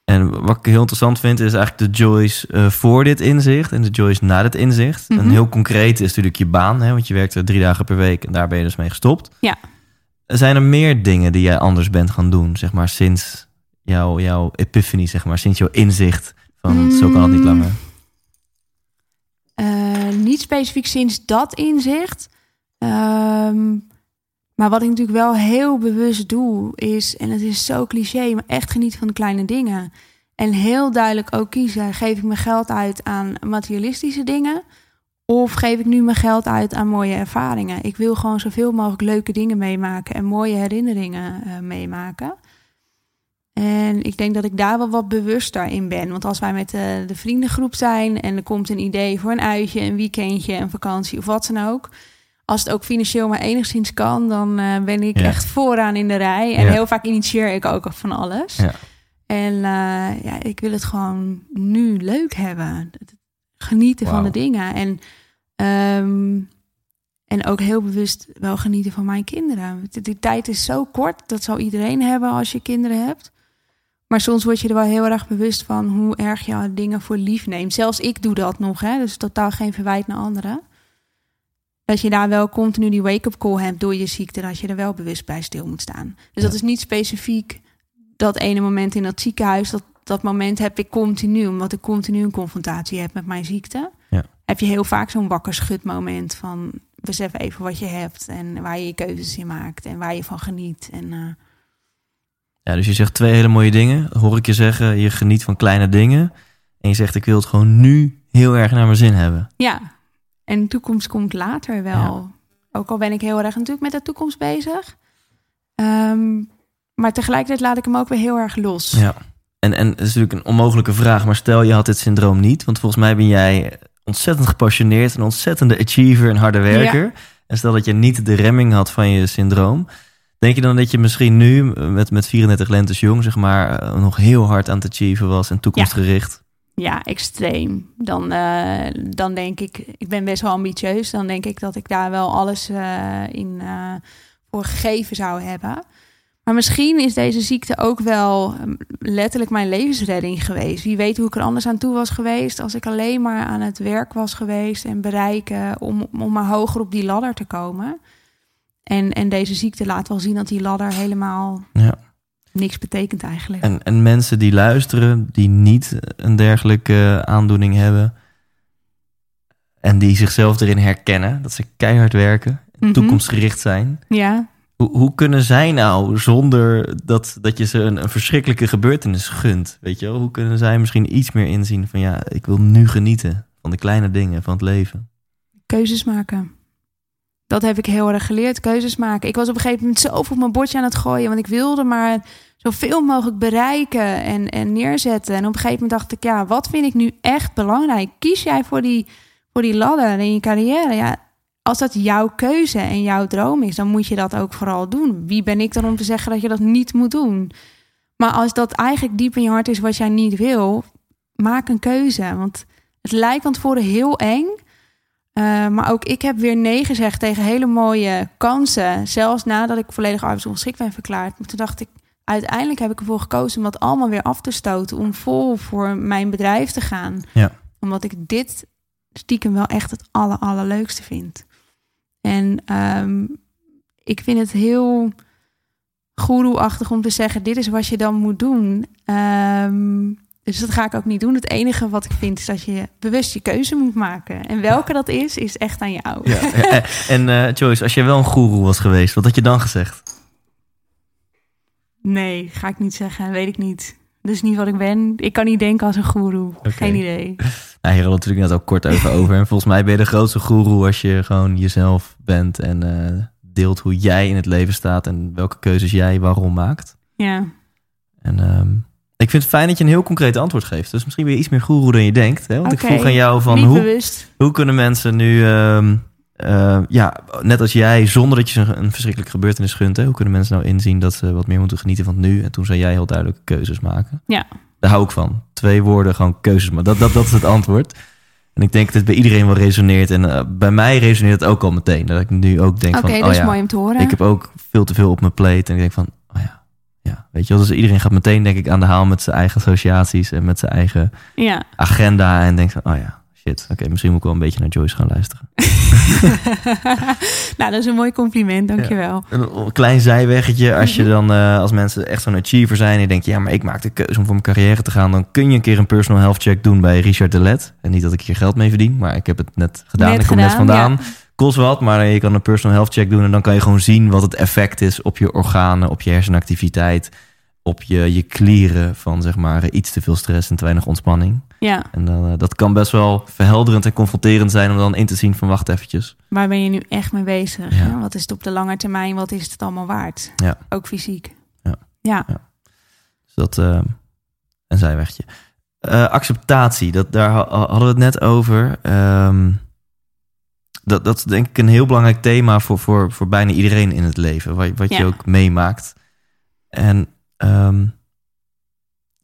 En wat ik heel interessant vind, is eigenlijk de Joyce uh, voor dit inzicht en de Joyce na dit inzicht. Mm -hmm. En heel concreet is natuurlijk je baan, hè, want je werkte drie dagen per week en daar ben je dus mee gestopt. Ja. Zijn er meer dingen die jij anders bent gaan doen, zeg maar, sinds jouw, jouw epiphany, zeg maar, sinds jouw inzicht van mm. zo kan het niet langer? Uh, niet specifiek sinds dat inzicht. Um, maar wat ik natuurlijk wel heel bewust doe, is, en het is zo cliché, maar echt genieten van de kleine dingen. En heel duidelijk ook kiezen: geef ik mijn geld uit aan materialistische dingen? Of geef ik nu mijn geld uit aan mooie ervaringen? Ik wil gewoon zoveel mogelijk leuke dingen meemaken en mooie herinneringen uh, meemaken. En ik denk dat ik daar wel wat bewuster in ben. Want als wij met de, de vriendengroep zijn en er komt een idee voor een uitje, een weekendje, een vakantie of wat dan ook als het ook financieel maar enigszins kan, dan uh, ben ik ja. echt vooraan in de rij. En ja. heel vaak initieer ik ook van alles. Ja. En uh, ja, ik wil het gewoon nu leuk hebben. Genieten wow. van de dingen. En, um, En ook heel bewust wel genieten van mijn kinderen. Die, die tijd is zo kort, dat zal iedereen hebben als je kinderen hebt. Maar soms word je er wel heel erg bewust van hoe erg je dingen voor lief neemt. Zelfs ik doe dat nog, hè? dus totaal geen verwijt naar anderen. Dat je daar wel continu die wake-up call hebt door je ziekte, dat je er wel bewust bij stil moet staan. Dus dat is niet specifiek dat ene moment in dat ziekenhuis. Dat, dat moment heb ik continu, omdat ik continu een confrontatie heb met mijn ziekte. Ja. Heb je heel vaak zo'n wakker schud moment van besef even wat je hebt en waar je je keuzes in maakt en waar je van geniet. En, uh, ja, dus je zegt twee hele mooie dingen. Hoor ik je zeggen, je geniet van kleine dingen. En je zegt, ik wil het gewoon nu heel erg naar mijn zin hebben. Ja, en de toekomst komt later wel. Ja. Ook al ben ik heel erg natuurlijk met de toekomst bezig. Um, maar tegelijkertijd laat ik hem ook weer heel erg los. Ja, en, en het is natuurlijk een onmogelijke vraag. Maar stel je had dit syndroom niet. Want volgens mij ben jij ontzettend gepassioneerd. Een ontzettende achiever en harde werker. Ja. En stel dat je niet de remming had van je syndroom. Denk je dan dat je misschien nu met, met 34 lentes jong, zeg maar, nog heel hard aan het achieven was en toekomstgericht? Ja, extreem. Dan, uh, dan denk ik, ik ben best wel ambitieus. Dan denk ik dat ik daar wel alles uh, in uh, voor gegeven zou hebben. Maar misschien is deze ziekte ook wel letterlijk mijn levensredding geweest. Wie weet hoe ik er anders aan toe was geweest als ik alleen maar aan het werk was geweest en bereiken om, om maar hoger op die ladder te komen. En, en deze ziekte laat wel zien dat die ladder helemaal ja. Niks betekent eigenlijk. En, en mensen die luisteren, die niet een dergelijke aandoening hebben en die zichzelf erin herkennen, dat ze keihard werken, Mhm. toekomstgericht zijn. Ja, Hoe, hoe kunnen zij nou, zonder dat, dat je ze een, een verschrikkelijke gebeurtenis gunt, weet je wel? Hoe kunnen zij misschien iets meer inzien van ja, ik wil nu genieten van de kleine dingen van het leven? keuzes maken. Dat heb ik heel erg geleerd, keuzes maken. Ik was op een gegeven moment zo op mijn bordje aan het gooien, want ik wilde maar zoveel mogelijk bereiken en, en neerzetten. En op een gegeven moment dacht ik, ja, wat vind ik nu echt belangrijk? Kies jij voor die, voor die ladder in je carrière? Ja, als dat jouw keuze en jouw droom is, dan moet je dat ook vooral doen. Wie ben ik dan om te zeggen dat je dat niet moet doen? Maar als dat eigenlijk diep in je hart is wat jij niet wil, maak een keuze. Want het lijkt van tevoren heel eng. Uh, maar ook ik heb weer nee gezegd tegen hele mooie kansen. Zelfs nadat ik volledig arbeidsongeschikt ben verklaard. Maar toen dacht ik, uiteindelijk heb ik ervoor gekozen om dat allemaal weer af te stoten. Om vol voor mijn bedrijf te gaan. Ja. Omdat ik dit stiekem wel echt het aller, allerleukste vind. En um, ik vind het heel goeroe-achtig om te zeggen: dit is wat je dan moet doen. Um, dus dat ga ik ook niet doen. Het enige wat ik vind is dat je bewust je keuze moet maken. En welke dat is, is echt aan jou. Ja. (laughs) en uh, Joyce, als je wel een goeroe was geweest, wat had je dan gezegd? Nee, ga ik niet zeggen. Weet ik niet. Dus niet wat ik ben. Ik kan niet denken als een goeroe. Okay. Geen idee. Nou, hier hadden we natuurlijk net ook kort even over. En volgens mij ben je de grootste goeroe als je gewoon jezelf bent en uh, deelt hoe jij in het leven staat en welke keuzes jij waarom maakt. Ja. En um, ik vind het fijn dat je een heel concreet antwoord geeft. Dus misschien ben je iets meer goeroe dan je denkt. Hè? Want okay. ik vroeg aan jou van hoe, hoe kunnen mensen nu, um, uh, ja, net als jij, zonder dat je een, een verschrikkelijke gebeurtenis gunt, hè? hoe kunnen mensen nou inzien dat ze wat meer moeten genieten van het nu? En toen zei jij heel duidelijk keuzes maken. Ja. Daar hou ik van. Twee woorden, gewoon keuzes maken. Dat, dat, dat is het antwoord. En ik denk dat het bij iedereen wel resoneert. En uh, bij mij resoneert het ook al meteen. Dat ik nu ook denk okay, van, dat oh is ja, mooi om te horen. ik heb ook veel te veel op mijn plate. En ik denk van, oh ja, ja, weet je wel. Dus iedereen gaat meteen denk ik aan de haal met zijn eigen associaties en met zijn eigen ja. agenda. En denkt van, oh ja, shit, oké, okay, misschien moet ik wel een beetje naar Joyce gaan luisteren. (laughs) (laughs) nou, dat is een mooi compliment, dankjewel. Ja. Een klein zijweggetje, als je dan, uh, als mensen echt zo'n achiever zijn en je denkt, ja, maar ik maak de keuze om voor mijn carrière te gaan, dan kun je een keer een personal health check doen bij Richard de Let. En niet dat ik hier geld mee verdien, maar ik heb het net gedaan. Net ik kom gedaan, net vandaan. ja. Kost wat, maar je kan een personal health check doen en dan kan je gewoon zien wat het effect is op je organen, op je hersenactiviteit, op je, je klieren van zeg maar iets te veel stress en te weinig ontspanning. Ja, En dan, uh, dat kan best wel verhelderend en confronterend zijn om dan in te zien van wacht eventjes. waar ben je nu echt mee bezig? Ja. Wat is het op de lange termijn? Wat is het allemaal waard? Ja. Ook fysiek. Ja. Ja, Dus dat uh, een zijwegje. Uh, acceptatie, dat, daar ha- hadden we het net over. Um, dat, dat is denk ik een heel belangrijk thema voor, voor, voor bijna iedereen in het leven. Wat, wat je ook meemaakt. En um,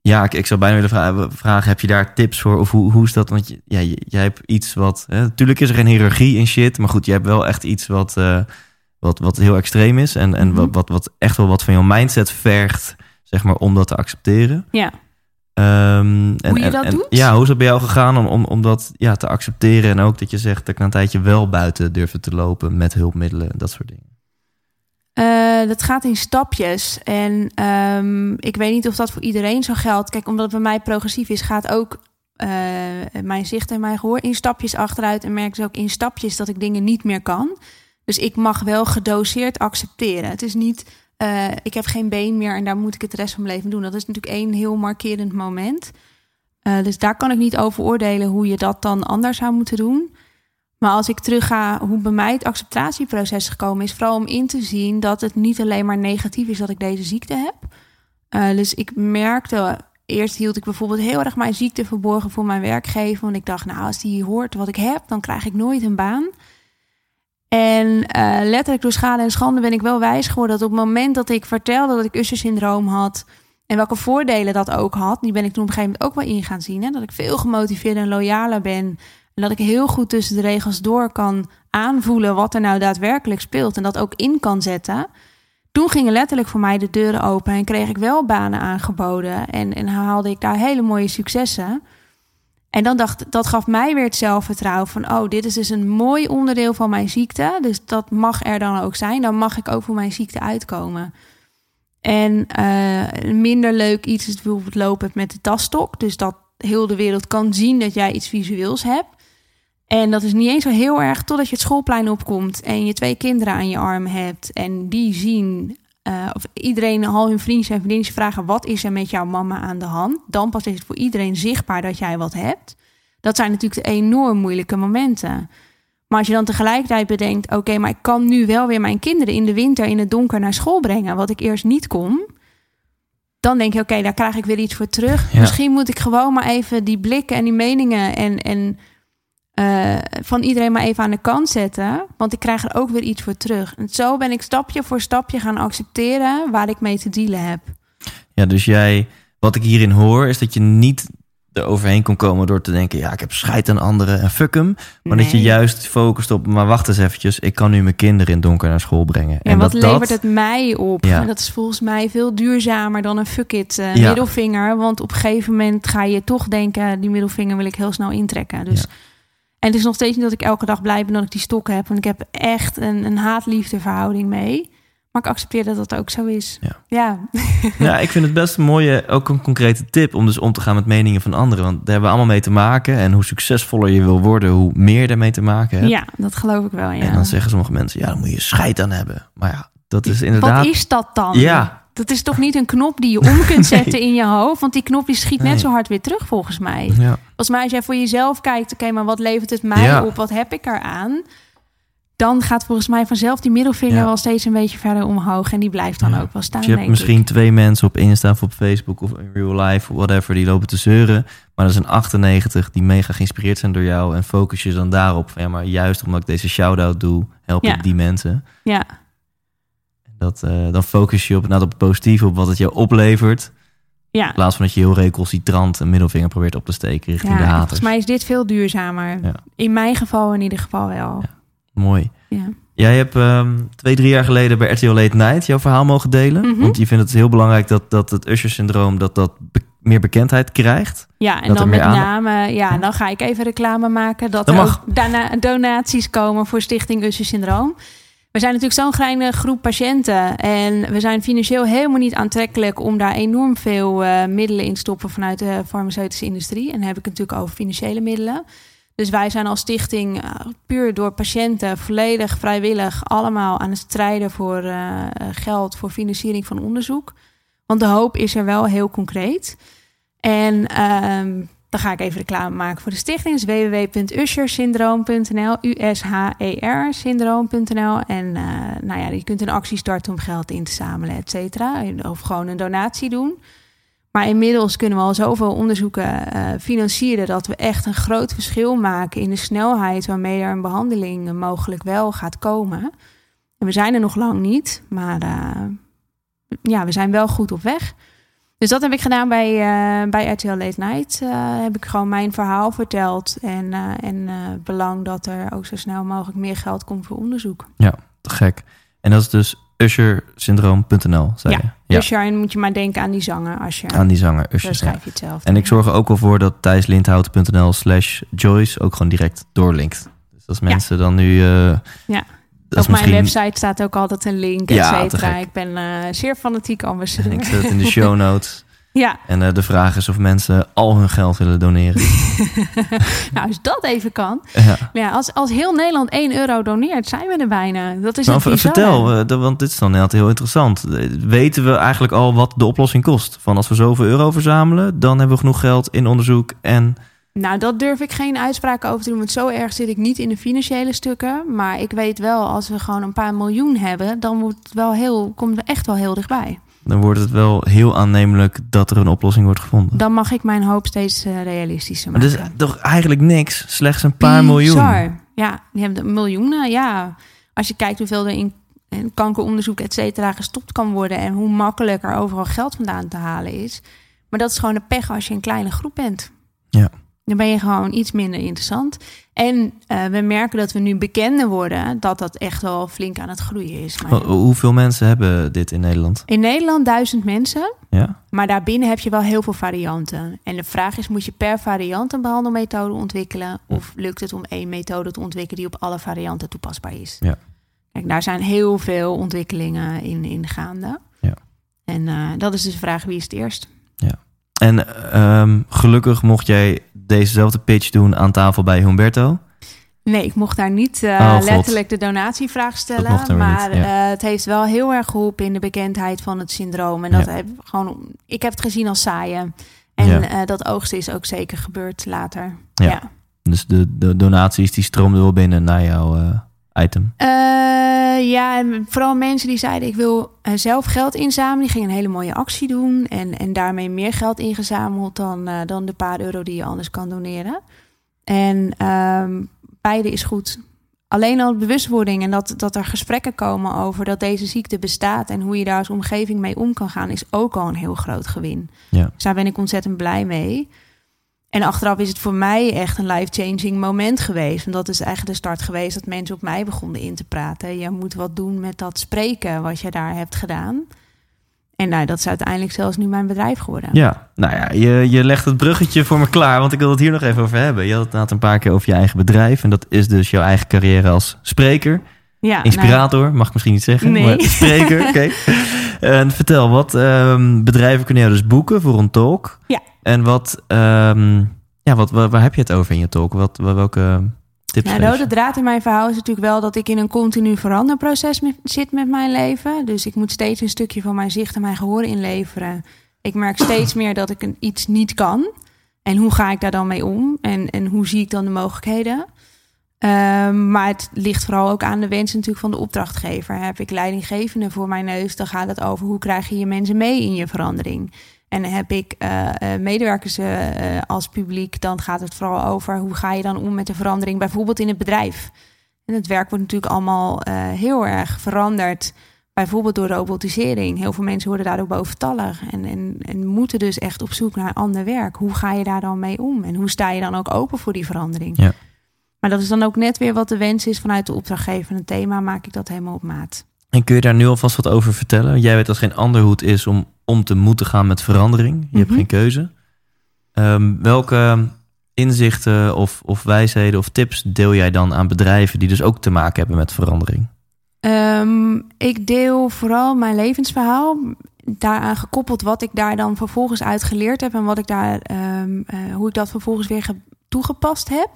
ja, ik, ik zou bijna willen vragen, vragen, heb je daar tips voor? Of hoe, hoe is dat? Want je, ja, jij hebt iets wat... Hè, natuurlijk is er geen hiërarchie in shit, maar goed, je hebt wel echt iets wat, uh, wat, wat heel extreem is. En, en wat, wat, wat echt wel wat van jouw mindset vergt, zeg maar, om dat te accepteren. Ja. Um, en, hoe je dat en, doet? Ja, hoe is het bij jou gegaan om, om, om dat ja, te accepteren? En ook dat je zegt dat ik na een tijdje wel buiten durfde te lopen met hulpmiddelen en dat soort dingen. Uh, dat gaat in stapjes. En um, ik weet niet of dat voor iedereen zo geldt. Kijk, omdat het bij mij progressief is, gaat ook uh, mijn zicht en mijn gehoor in stapjes achteruit. En merk dus ook in stapjes dat ik dingen niet meer kan. Dus ik mag wel gedoseerd accepteren. Het is niet, uh, ik heb geen been meer en daar moet ik het de rest van mijn leven doen. Dat is natuurlijk één heel markerend moment. dus daar kan ik niet over oordelen hoe je dat dan anders zou moeten doen. Maar als ik terug ga hoe bij mij het acceptatieproces gekomen is, vooral om in te zien dat het niet alleen maar negatief is dat ik deze ziekte heb. Uh, dus ik merkte, eerst hield ik bijvoorbeeld heel erg mijn ziekte verborgen voor mijn werkgever. Want ik dacht, nou, als die hoort wat ik heb, dan krijg ik nooit een baan. En uh, letterlijk door schade en schande ben ik wel wijs geworden dat op het moment dat ik vertelde dat ik Usher-syndroom had. En welke voordelen dat ook had, die ben ik toen op een gegeven moment ook wel in gaan zien. Hè? Dat ik veel gemotiveerder en loyaler ben en dat ik heel goed tussen de regels door kan aanvoelen wat er nou daadwerkelijk speelt en dat ook in kan zetten. Toen gingen letterlijk voor mij de deuren open en kreeg ik wel banen aangeboden en, en haalde ik daar hele mooie successen. En dan dacht dat gaf mij weer het zelfvertrouwen van oh, dit is dus een mooi onderdeel van mijn ziekte. Dus dat mag er dan ook zijn. Dan mag ik ook voor mijn ziekte uitkomen. En uh, minder leuk iets is bijvoorbeeld lopen met de tasstok. Dus dat heel de wereld kan zien dat jij iets visueels hebt. En dat is niet eens zo heel erg totdat je het schoolplein opkomt en je twee kinderen aan je arm hebt en die zien, uh, of iedereen, al hun vriendjes en vriendinnetjes vragen: wat is er met jouw mama aan de hand? Dan pas is het voor iedereen zichtbaar dat jij wat hebt. Dat zijn natuurlijk de enorm moeilijke momenten. Maar als je dan tegelijkertijd bedenkt: oké, maar ik kan nu wel weer mijn kinderen in de winter in het donker naar school brengen, wat ik eerst niet kon. Dan denk je: oké, daar krijg ik weer iets voor terug. Ja. Misschien moet ik gewoon maar even die blikken en die meningen en. en uh, van iedereen maar even aan de kant zetten. Want ik krijg er ook weer iets voor terug. En zo ben ik stapje voor stapje gaan accepteren waar ik mee te dealen heb. Ja, dus jij, wat ik hierin hoor, is dat je niet er overheen kon komen door te denken: ja, ik heb scheid aan anderen en fuck hem. Maar nee. dat je juist focust op, maar wacht eens eventjes, ik kan nu mijn kinderen in donker naar school brengen. Ja, en wat dat, levert het mij op? Ja. En dat is volgens mij veel duurzamer dan een fuck it uh, Ja. middelvinger. Want op een gegeven moment ga je toch denken: die middelvinger wil ik heel snel intrekken. Dus. Ja. En het is nog steeds niet dat ik elke dag blij ben dat ik die stok heb. Want ik heb echt een, een haat-liefde verhouding mee. Maar ik accepteer dat dat ook zo is. Ja. ja. (laughs) Ja, ik vind het best een mooie, ook een concrete tip om dus om te gaan met meningen van anderen. Want daar hebben we allemaal mee te maken. En hoe succesvoller je wil worden, hoe meer je daarmee te maken hebt. Ja, dat geloof ik wel, ja. En dan zeggen sommige mensen, ja, dan moet je scheid aan hebben. Maar ja, dat is inderdaad... Wat is dat dan? Ja, Dat is toch niet een knop die je om kunt zetten in je hoofd? Want die knop die schiet Nee. net zo hard weer terug, volgens mij. ja. Volgens mij, als jij voor jezelf kijkt, oké, maar wat levert het mij Ja. op? Wat heb ik eraan? Dan gaat volgens mij vanzelf die middelvinger Ja. wel steeds een beetje verder omhoog. En die blijft dan ook wel staan, Dus je hebt denk misschien ik. twee mensen op Insta of op Facebook of in real life, whatever, die lopen te zeuren. Maar er zijn 98 die mega geïnspireerd zijn door jou. En focus je dan daarop. Van, ja, maar juist omdat ik deze shout-out doe, help ik die mensen. Ja, Dat, eh, dan focus je op, nou, op het positieve, op wat het je oplevert. ja. In plaats van dat je heel recalcitrant een middelvinger probeert op te steken richting ja de haters. volgens mij is dit veel duurzamer. Ja. In mijn geval in ieder geval wel. Ja. Mooi. Ja. Jij hebt ehm, twee, drie jaar geleden bij RTL Late Night jouw verhaal mogen delen. Mhm. Want je vindt het heel belangrijk dat, dat het Usher-syndroom dat dat be- meer bekendheid krijgt. Ja, en Dat dan met name, ja, dan ga ik even reclame maken dat er mag. ook daarna donaties komen voor Stichting Usher Syndroom. We zijn natuurlijk zo'n kleine groep patiënten en we zijn financieel helemaal niet aantrekkelijk om daar enorm veel eh, middelen in te stoppen vanuit de farmaceutische industrie. En dan heb ik het natuurlijk over financiële middelen. Dus wij zijn als stichting eh, puur door patiënten volledig vrijwillig allemaal aan het strijden voor eh, geld voor financiering van onderzoek. Want de hoop is er wel heel concreet. En ehm, dan ga ik even reclame maken voor de stichting. Dus www.ushersyndroom.nl, U-S-H-E-R syndroom.nl. En eh, nou ja, je kunt een actie starten om geld in te zamelen, et cetera. Of gewoon een donatie doen. Maar inmiddels kunnen we al zoveel onderzoeken eh, financieren dat we echt een groot verschil maken in de snelheid waarmee er een behandeling eh, mogelijk wel gaat komen. En we zijn er nog lang niet, maar eh, ja, we zijn wel goed op weg. Dus dat heb ik gedaan bij, uh, bij RTL Late Night. Uh, heb ik gewoon mijn verhaal verteld. En, uh, en belang dat er ook zo snel mogelijk meer geld komt voor onderzoek. Ja, te gek. En dat is dus ushersyndroom.nl, zei ja, je? Usher, en moet je maar denken aan die zanger. Usher. Aan die zanger, Usher. Dan schrijf je het zelf. En ik zorg er ook wel voor dat thijslindhout.nl slash Joyce ook gewoon direct doorlinkt. Dus als mensen dan nu... ja. Op misschien... mijn website staat ook altijd een link, et Ja, cetera. Ik ben uh, zeer fanatiek ambassadeur. Ik zet het in de show notes. (laughs) ja, En uh, de vraag is of mensen al hun geld willen doneren. (laughs) nou als dat even kan. ja. Ja, als, als heel Nederland 1 euro doneert, zijn we er bijna. Dat is Nou, vertel, uh, de- want dit is dan inderdaad heel interessant. Eh, Weten we eigenlijk al wat de oplossing kost? Van als we zoveel euro verzamelen, dan hebben we genoeg geld in onderzoek en... Nou, dat durf ik geen uitspraken over te doen. Want zo erg zit ik niet in de financiële stukken. Maar ik weet wel, als we gewoon een paar miljoen hebben, dan wordt het wel heel, komt het echt wel heel dichtbij. Dan wordt het wel heel aannemelijk dat er een oplossing wordt gevonden. Dan mag ik mijn hoop steeds uh, realistischer Maar maken. dat is toch eigenlijk niks? Slechts een paar miljoen. Ja, die hebben de miljoenen. Ja, als je kijkt hoeveel er in, kankeronderzoek, et cetera, gestopt kan worden. En hoe makkelijk er overal geld vandaan te halen is. Maar dat is gewoon de pech als je een kleine groep bent. Ja. Dan ben je gewoon iets minder interessant. En uh, we merken dat we nu bekender worden, dat dat echt wel flink aan het groeien is. Maar Ho- Hoeveel mensen hebben dit in Nederland? in Nederland duizend mensen, Ja? maar daarbinnen heb je wel heel veel varianten. En de vraag is, moet je per variant een behandelmethode ontwikkelen? Of lukt het om één methode te ontwikkelen die op alle varianten toepasbaar is? Ja. Kijk, daar zijn heel veel ontwikkelingen in, in gaande. Ja. En uh, dat is dus de vraag, wie is het eerst? En um, gelukkig mocht jij dezezelfde pitch doen aan tafel bij Humberto. Nee, ik mocht daar niet uh, oh, letterlijk de donatievraag stellen. Maar niet, ja. uh, het heeft wel heel erg geholpen in de bekendheid van het syndroom. En dat ja. heb gewoon, ik heb het gezien als saaien. En ja. uh, dat oogsten is ook zeker gebeurd later. Ja. Dus de, de, donaties die stroomden wel binnen naar jouw item. Uh, ja, en vooral mensen die zeiden ik wil uh, zelf geld inzamelen. Die gingen een hele mooie actie doen. En, en daarmee meer geld ingezameld dan, uh, dan de paar euro die je anders kan doneren. En um, beide is goed. Alleen al bewustwording en dat, dat er gesprekken komen over dat deze ziekte bestaat en hoe je daar als omgeving mee om kan gaan, is ook al een heel groot gewin. Ja. Dus daar ben ik ontzettend blij mee. En achteraf is het voor mij echt een life-changing moment geweest. Want dat is eigenlijk de start geweest dat mensen op mij begonnen in te praten. Je moet wat doen met dat spreken wat je daar hebt gedaan. En nou, dat is uiteindelijk zelfs nu mijn bedrijf geworden. Ja, nou ja, je, je legt het bruggetje voor me klaar, want ik wil het hier nog even over hebben. Je had het een paar keer over je eigen bedrijf. En dat is dus jouw eigen carrière als spreker. Ja, Inspirator, nou, mag ik misschien niet zeggen. Nee. Maar (laughs) spreker, oké. Okay. En vertel, wat um, bedrijven kunnen jou dus boeken voor een talk? Ja. En wat, um, ja, wat, waar, waar, heb je het over in je talk? Wat, welke tips nou, de rode draad in mijn verhaal is natuurlijk wel dat ik in een continu veranderproces met, zit met mijn leven. Dus ik moet steeds een stukje van mijn zicht en mijn gehoor inleveren. Ik merk steeds meer dat ik iets niet kan. En hoe ga ik daar dan mee om? En, en hoe zie ik dan de mogelijkheden? Um, maar het ligt vooral ook aan de wens natuurlijk van de opdrachtgever. Heb ik leidinggevende voor mijn neus, dan gaat het over hoe krijg je je mensen mee in je verandering. En heb ik uh, uh, medewerkers uh, als publiek, dan gaat het vooral over hoe ga je dan om met de verandering, bijvoorbeeld in het bedrijf. En het werk wordt natuurlijk allemaal heel erg veranderd, bijvoorbeeld door robotisering. Heel veel mensen worden daardoor boventallig en, en, en moeten dus echt op zoek naar ander werk. Hoe ga je daar dan mee om? En hoe sta je dan ook open voor die verandering? Ja. Maar dat is dan ook net weer wat de wens is vanuit de opdrachtgever. Een thema maak ik dat helemaal op maat. En kun je daar nu alvast wat over vertellen? Jij weet als geen ander hoe het is om, om te moeten gaan met verandering. Je mm -hmm. hebt geen keuze. Um, welke inzichten of, of wijsheden of tips deel jij dan aan bedrijven die dus ook te maken hebben met verandering? Um, ik deel vooral mijn levensverhaal. Daaraan gekoppeld wat ik daar dan vervolgens uit geleerd heb en wat ik daar, um, uh, hoe ik dat vervolgens weer toegepast heb.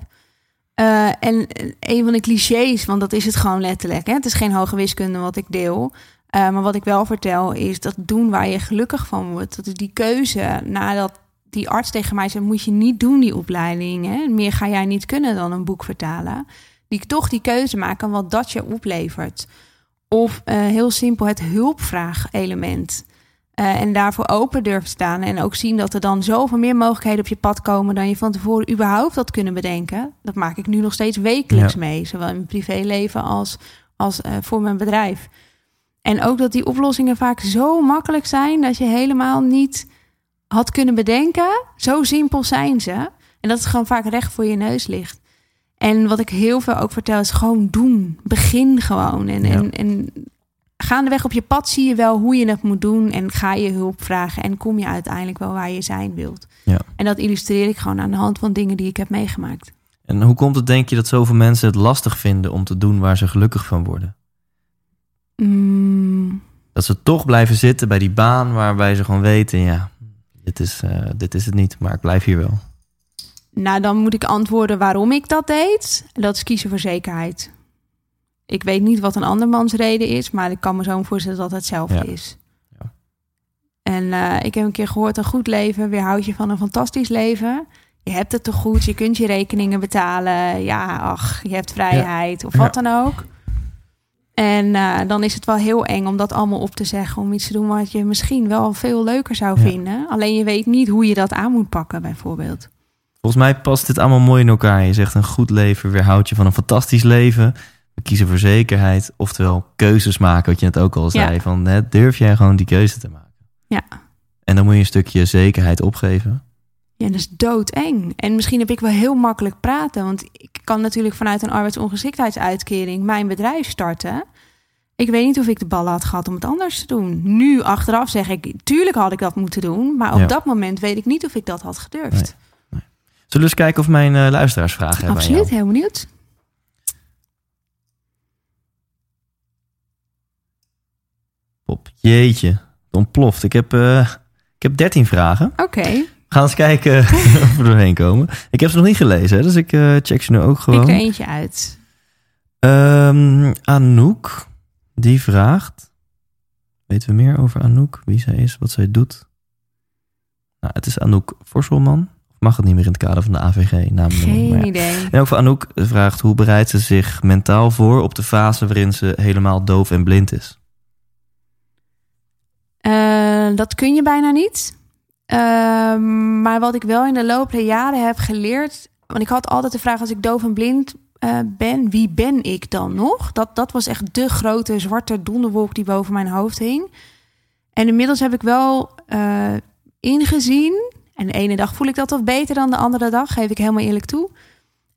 Uh, en een van de clichés, want dat is het gewoon letterlijk. Hè? Het is geen hoge wiskunde wat ik deel. Uh, maar wat ik wel vertel is dat doen waar je gelukkig van wordt. Dat is die keuze nadat die arts tegen mij zei... moet je niet doen die opleiding. Hè? Meer ga jij niet kunnen dan een boek vertalen. Die ik toch die keuze maken wat dat je oplevert. Of uh, heel simpel het hulpvraag-element. Uh, en daarvoor open durven staan. En ook zien dat er dan zoveel meer mogelijkheden op je pad komen dan je van tevoren überhaupt had kunnen bedenken. Dat maak ik nu nog steeds wekelijks ja. mee. Zowel in mijn privéleven als, als uh, voor mijn bedrijf. En ook dat die oplossingen vaak zo makkelijk zijn dat je helemaal niet had kunnen bedenken. Zo simpel zijn ze. En dat het gewoon vaak recht voor je neus ligt. En wat ik heel veel ook vertel is gewoon doen. Begin gewoon. En, Ja. en, en gaandeweg op je pad zie je wel hoe je het moet doen. En ga je hulp vragen. En kom je uiteindelijk wel waar je zijn wilt. Ja. En dat illustreer ik gewoon aan de hand van dingen die ik heb meegemaakt. En hoe komt het, denk je, dat zoveel mensen het lastig vinden om te doen waar ze gelukkig van worden? Mm, Dat ze toch blijven zitten bij die baan waarbij ze gewoon weten, ja, dit is, eh, dit is het niet, maar ik blijf hier wel. Nou, dan moet ik antwoorden waarom ik dat deed. Dat is kiezen voor zekerheid. Ik weet niet wat een andermans reden is, maar ik kan me zo voorstellen dat het hetzelfde Ja. is. Ja. En eh, ik heb een keer gehoord: een goed leven weerhoudt je van een fantastisch leven. Je hebt het te goed, je kunt je rekeningen betalen. Ja, ach, je hebt vrijheid of wat dan ook. En eh, dan is het wel heel eng om dat allemaal op te zeggen. Om iets te doen wat je misschien wel veel leuker zou Ja. vinden. Alleen je weet niet hoe je dat aan moet pakken, bijvoorbeeld. Volgens mij past dit allemaal mooi in elkaar. Je zegt een goed leven weerhoudt je van een fantastisch leven. We kiezen voor zekerheid, oftewel keuzes maken, wat je net ook al zei. Ja. Van, hè, durf jij gewoon die keuze te maken? Ja. En dan moet je een stukje zekerheid opgeven. Ja, dat is doodeng. En misschien heb ik wel heel makkelijk praten. Want ik kan natuurlijk vanuit een arbeidsongeschiktheidsuitkering mijn bedrijf starten. Ik weet niet of ik de ballen had gehad om het anders te doen. Nu achteraf zeg ik, tuurlijk had ik dat moeten doen. Maar op Ja. dat moment weet ik niet of ik dat had gedurfd. Nee. Zullen we eens kijken of mijn eh, luisteraars vragen hebben Absoluut, heel benieuwd. Pop, jeetje, ontploft. Ik heb, eh, ik heb 13 vragen. Oké, gaan eens kijken (laughs) of we er doorheen komen. Ik heb ze nog niet gelezen, hè, dus ik eh, check ze nu ook pik gewoon. er eentje uit. Ehm, Anouk, die vraagt... Weten we meer over Anouk? Wie zij is, wat zij doet? Nou, het is Anouk Vorselman. Of mag het niet meer in het kader van de AVG? Geen maar ja. idee. En ook voor Anouk vraagt... hoe bereidt ze zich mentaal voor op de fase waarin ze helemaal doof en blind is? Eh, dat kun je bijna niet. Ehm, maar wat ik wel in de loop der jaren heb geleerd. Want ik had altijd de vraag: als ik doof en blind eh, ben, wie ben ik dan nog? Dat, dat was echt de grote zwarte donderwolk die boven mijn hoofd hing. En inmiddels heb ik wel eh, ingezien. En de ene dag voel ik dat wat beter dan de andere dag, geef ik helemaal eerlijk toe.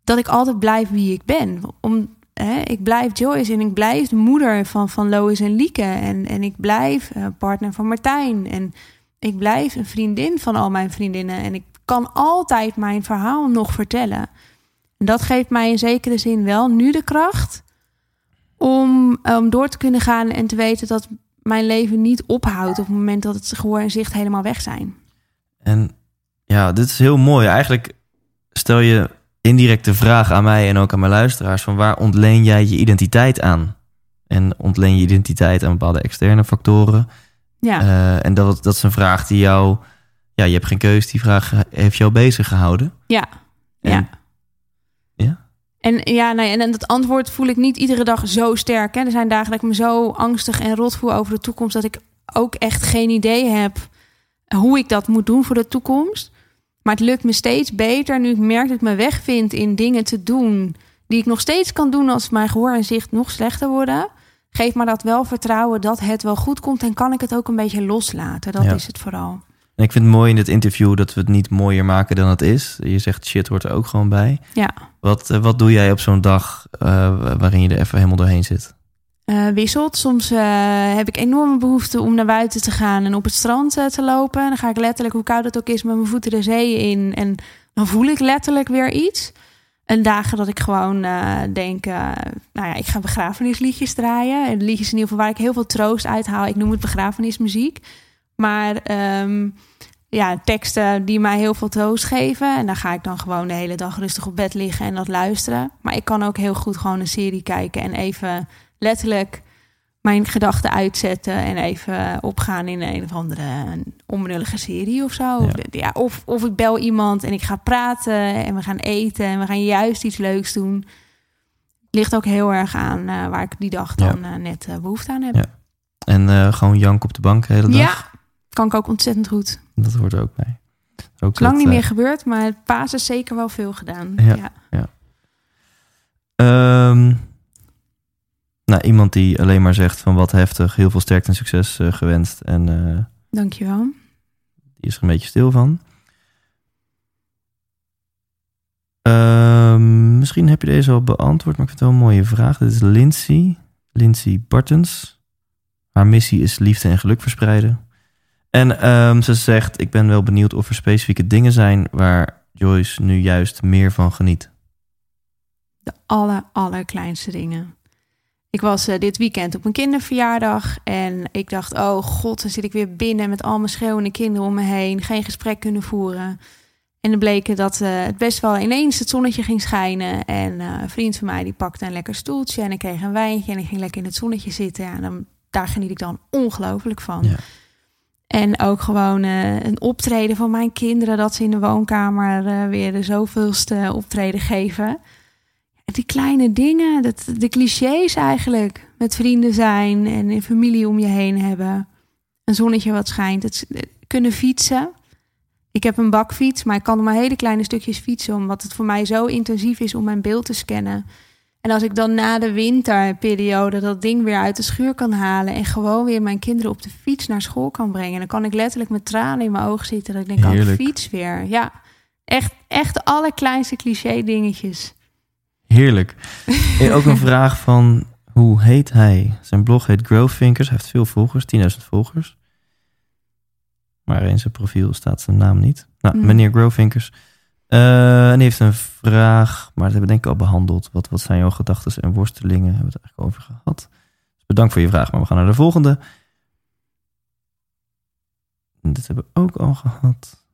Dat ik altijd blijf wie ik ben. Om, hè, ik blijf Joyce en ik blijf de moeder van, van Lois en Lieke. En, en ik blijf eh, partner van Martijn. En ik blijf een vriendin van al mijn vriendinnen. En ik kan altijd mijn verhaal nog vertellen. En dat geeft mij in zekere zin wel nu de kracht om, om door te kunnen gaan en te weten dat mijn leven niet ophoudt op het moment dat het gehoor en zicht helemaal weg zijn. En ja, dit is heel mooi. Eigenlijk stel je indirect de vraag aan mij en ook aan mijn luisteraars... van waar ontleen jij je identiteit aan? En ontleen je identiteit aan bepaalde externe factoren? Ja, Eh, en dat, dat is een vraag die jou... Ja, je hebt geen keus. Die vraag heeft jou bezig gehouden. ja, En- ja. Ja? En ja, nee, en, en dat antwoord voel ik niet iedere dag zo sterk. Hè. Er zijn dagen dat ik me zo angstig en rot voel over de toekomst... dat ik ook echt geen idee heb hoe ik dat moet doen voor de toekomst. Maar het lukt me steeds beter nu ik merk dat ik me wegvind in dingen te doen... die ik nog steeds kan doen als mijn gehoor en zicht nog slechter worden. Geef me dat wel vertrouwen dat het wel goed komt... en kan ik het ook een beetje loslaten. Dat Ja. is het vooral. En ik vind het mooi in dit interview dat we het niet mooier maken dan het is. Je zegt shit hoort er ook gewoon bij. Ja. Wat, eh, wat doe jij op zo'n dag eh, waarin je er even helemaal doorheen zit? eh, wisselt. Soms heb ik enorme behoefte om naar buiten te gaan en op het strand te lopen. En dan ga ik letterlijk, hoe koud het ook is, met mijn voeten de zee in. En dan voel ik letterlijk weer iets. En dagen dat ik gewoon eh, denk, eh, nou ja, ik ga begrafenisliedjes draaien. En liedjes in ieder geval waar ik heel veel troost uithaal. Ik noem het begrafenismuziek. Maar ehm, ja, teksten die mij heel veel troost geven. En dan ga ik dan gewoon de hele dag rustig op bed liggen en dat luisteren. Maar ik kan ook heel goed gewoon een serie kijken en even letterlijk mijn gedachten uitzetten en even opgaan in een of andere onbenullige serie of zo. Ja. Ja. of, of ik bel iemand en ik ga praten en we gaan eten en we gaan juist iets leuks doen. Ligt ook heel erg aan eh, waar ik die dag dan eh, net eh, behoefte aan heb. Ja. En eh, gewoon jank op de bank de hele dag? Ja, kan ik ook ontzettend goed. Dat hoort ook bij. Ook lang dat, niet eh, meer gebeurd, maar het paas is zeker wel veel gedaan. Ja. Ja. Ehm, nou, iemand die alleen maar zegt van wat heftig, heel veel sterkte en succes eh, gewenst. En eh, Dankjewel. Die is er een beetje stil van. Ehm, misschien heb je deze al beantwoord, maar ik vind het wel een mooie vraag. Dit is Lindsay. Lindsay Bartens. Haar missie is liefde en geluk verspreiden. En ehm, ze zegt: Ik ben wel benieuwd of er specifieke dingen zijn waar Joyce nu juist meer van geniet. De aller, allerkleinste dingen. Ik was uh, dit weekend op een kinderverjaardag en ik dacht: Oh god, dan zit ik weer binnen met al mijn schreeuwende kinderen om me heen, geen gesprek kunnen voeren. En dan bleek dat uh, het best wel ineens het zonnetje ging schijnen. En uh, een vriend van mij die pakte een lekker stoeltje en ik kreeg een wijntje en ik ging lekker in het zonnetje zitten. Ja, en dan, daar geniet ik dan ongelooflijk van. Ja. En ook gewoon uh, een optreden van mijn kinderen, dat ze in de woonkamer weer de zoveelste optreden geven. Die kleine dingen, dat, de clichés eigenlijk. Met vrienden zijn en een familie om je heen hebben. Een zonnetje wat schijnt. Het, kunnen fietsen. Ik heb een bakfiets, maar ik kan maar hele kleine stukjes fietsen, omdat het voor mij zo intensief is om mijn beeld te scannen. En als ik dan na de winterperiode dat ding weer uit de schuur kan halen en gewoon weer mijn kinderen op de fiets naar school kan brengen, dan kan ik letterlijk met tranen in mijn ogen zitten. Dat ik denk, Heerlijk. oh, fiets weer. Ja, echt, echt de allerkleinste cliché dingetjes. Heerlijk. (laughs) En ook een vraag van hoe heet hij? Zijn blog heet Growthinkers. Hij heeft veel volgers, 10.000 volgers. Maar in zijn profiel staat zijn naam niet. Nou, Hmm. meneer Growthinkers. Eh, en die heeft een vraag, maar dat hebben we denk ik al behandeld. Wat, wat zijn jouw gedachten en worstelingen? Hebben we het eigenlijk over gehad. Dus bedankt voor je vraag, maar we gaan naar de volgende. En dit hebben we ook al gehad.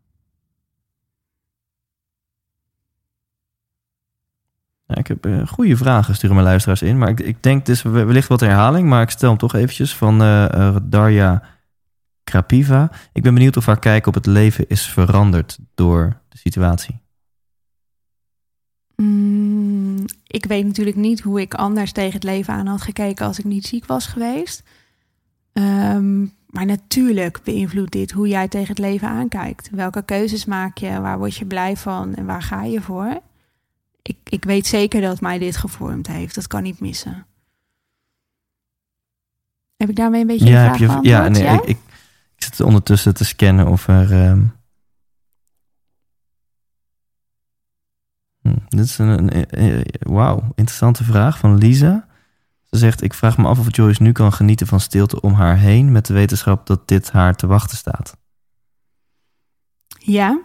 Ik heb eh, goede vragen, sturen mijn luisteraars in. Maar ik, ik denk, dus wellicht wat herhaling, maar ik stel hem toch eventjes van eh, eh, Darja Krapiva. Ik ben benieuwd of haar kijk op het leven is veranderd door de situatie. Mm, ik weet natuurlijk niet hoe ik anders tegen het leven aan had gekeken als ik niet ziek was geweest. Ehm, maar natuurlijk beïnvloedt dit hoe jij tegen het leven aankijkt. Welke keuzes maak je? Waar word je blij van? En waar ga je voor? Ik, ik weet zeker dat mij dit gevormd heeft. Dat kan niet missen. Heb ik daarmee een beetje ja, heb je, ja, nee, ik, ik, ik zit ondertussen te scannen of er. hm, dit is een, een, eh, wauw, interessante vraag van Lisa. Ze zegt: Ik vraag me af of Joyce nu kan genieten van stilte om haar heen. met de wetenschap dat dit haar te wachten staat. Ja.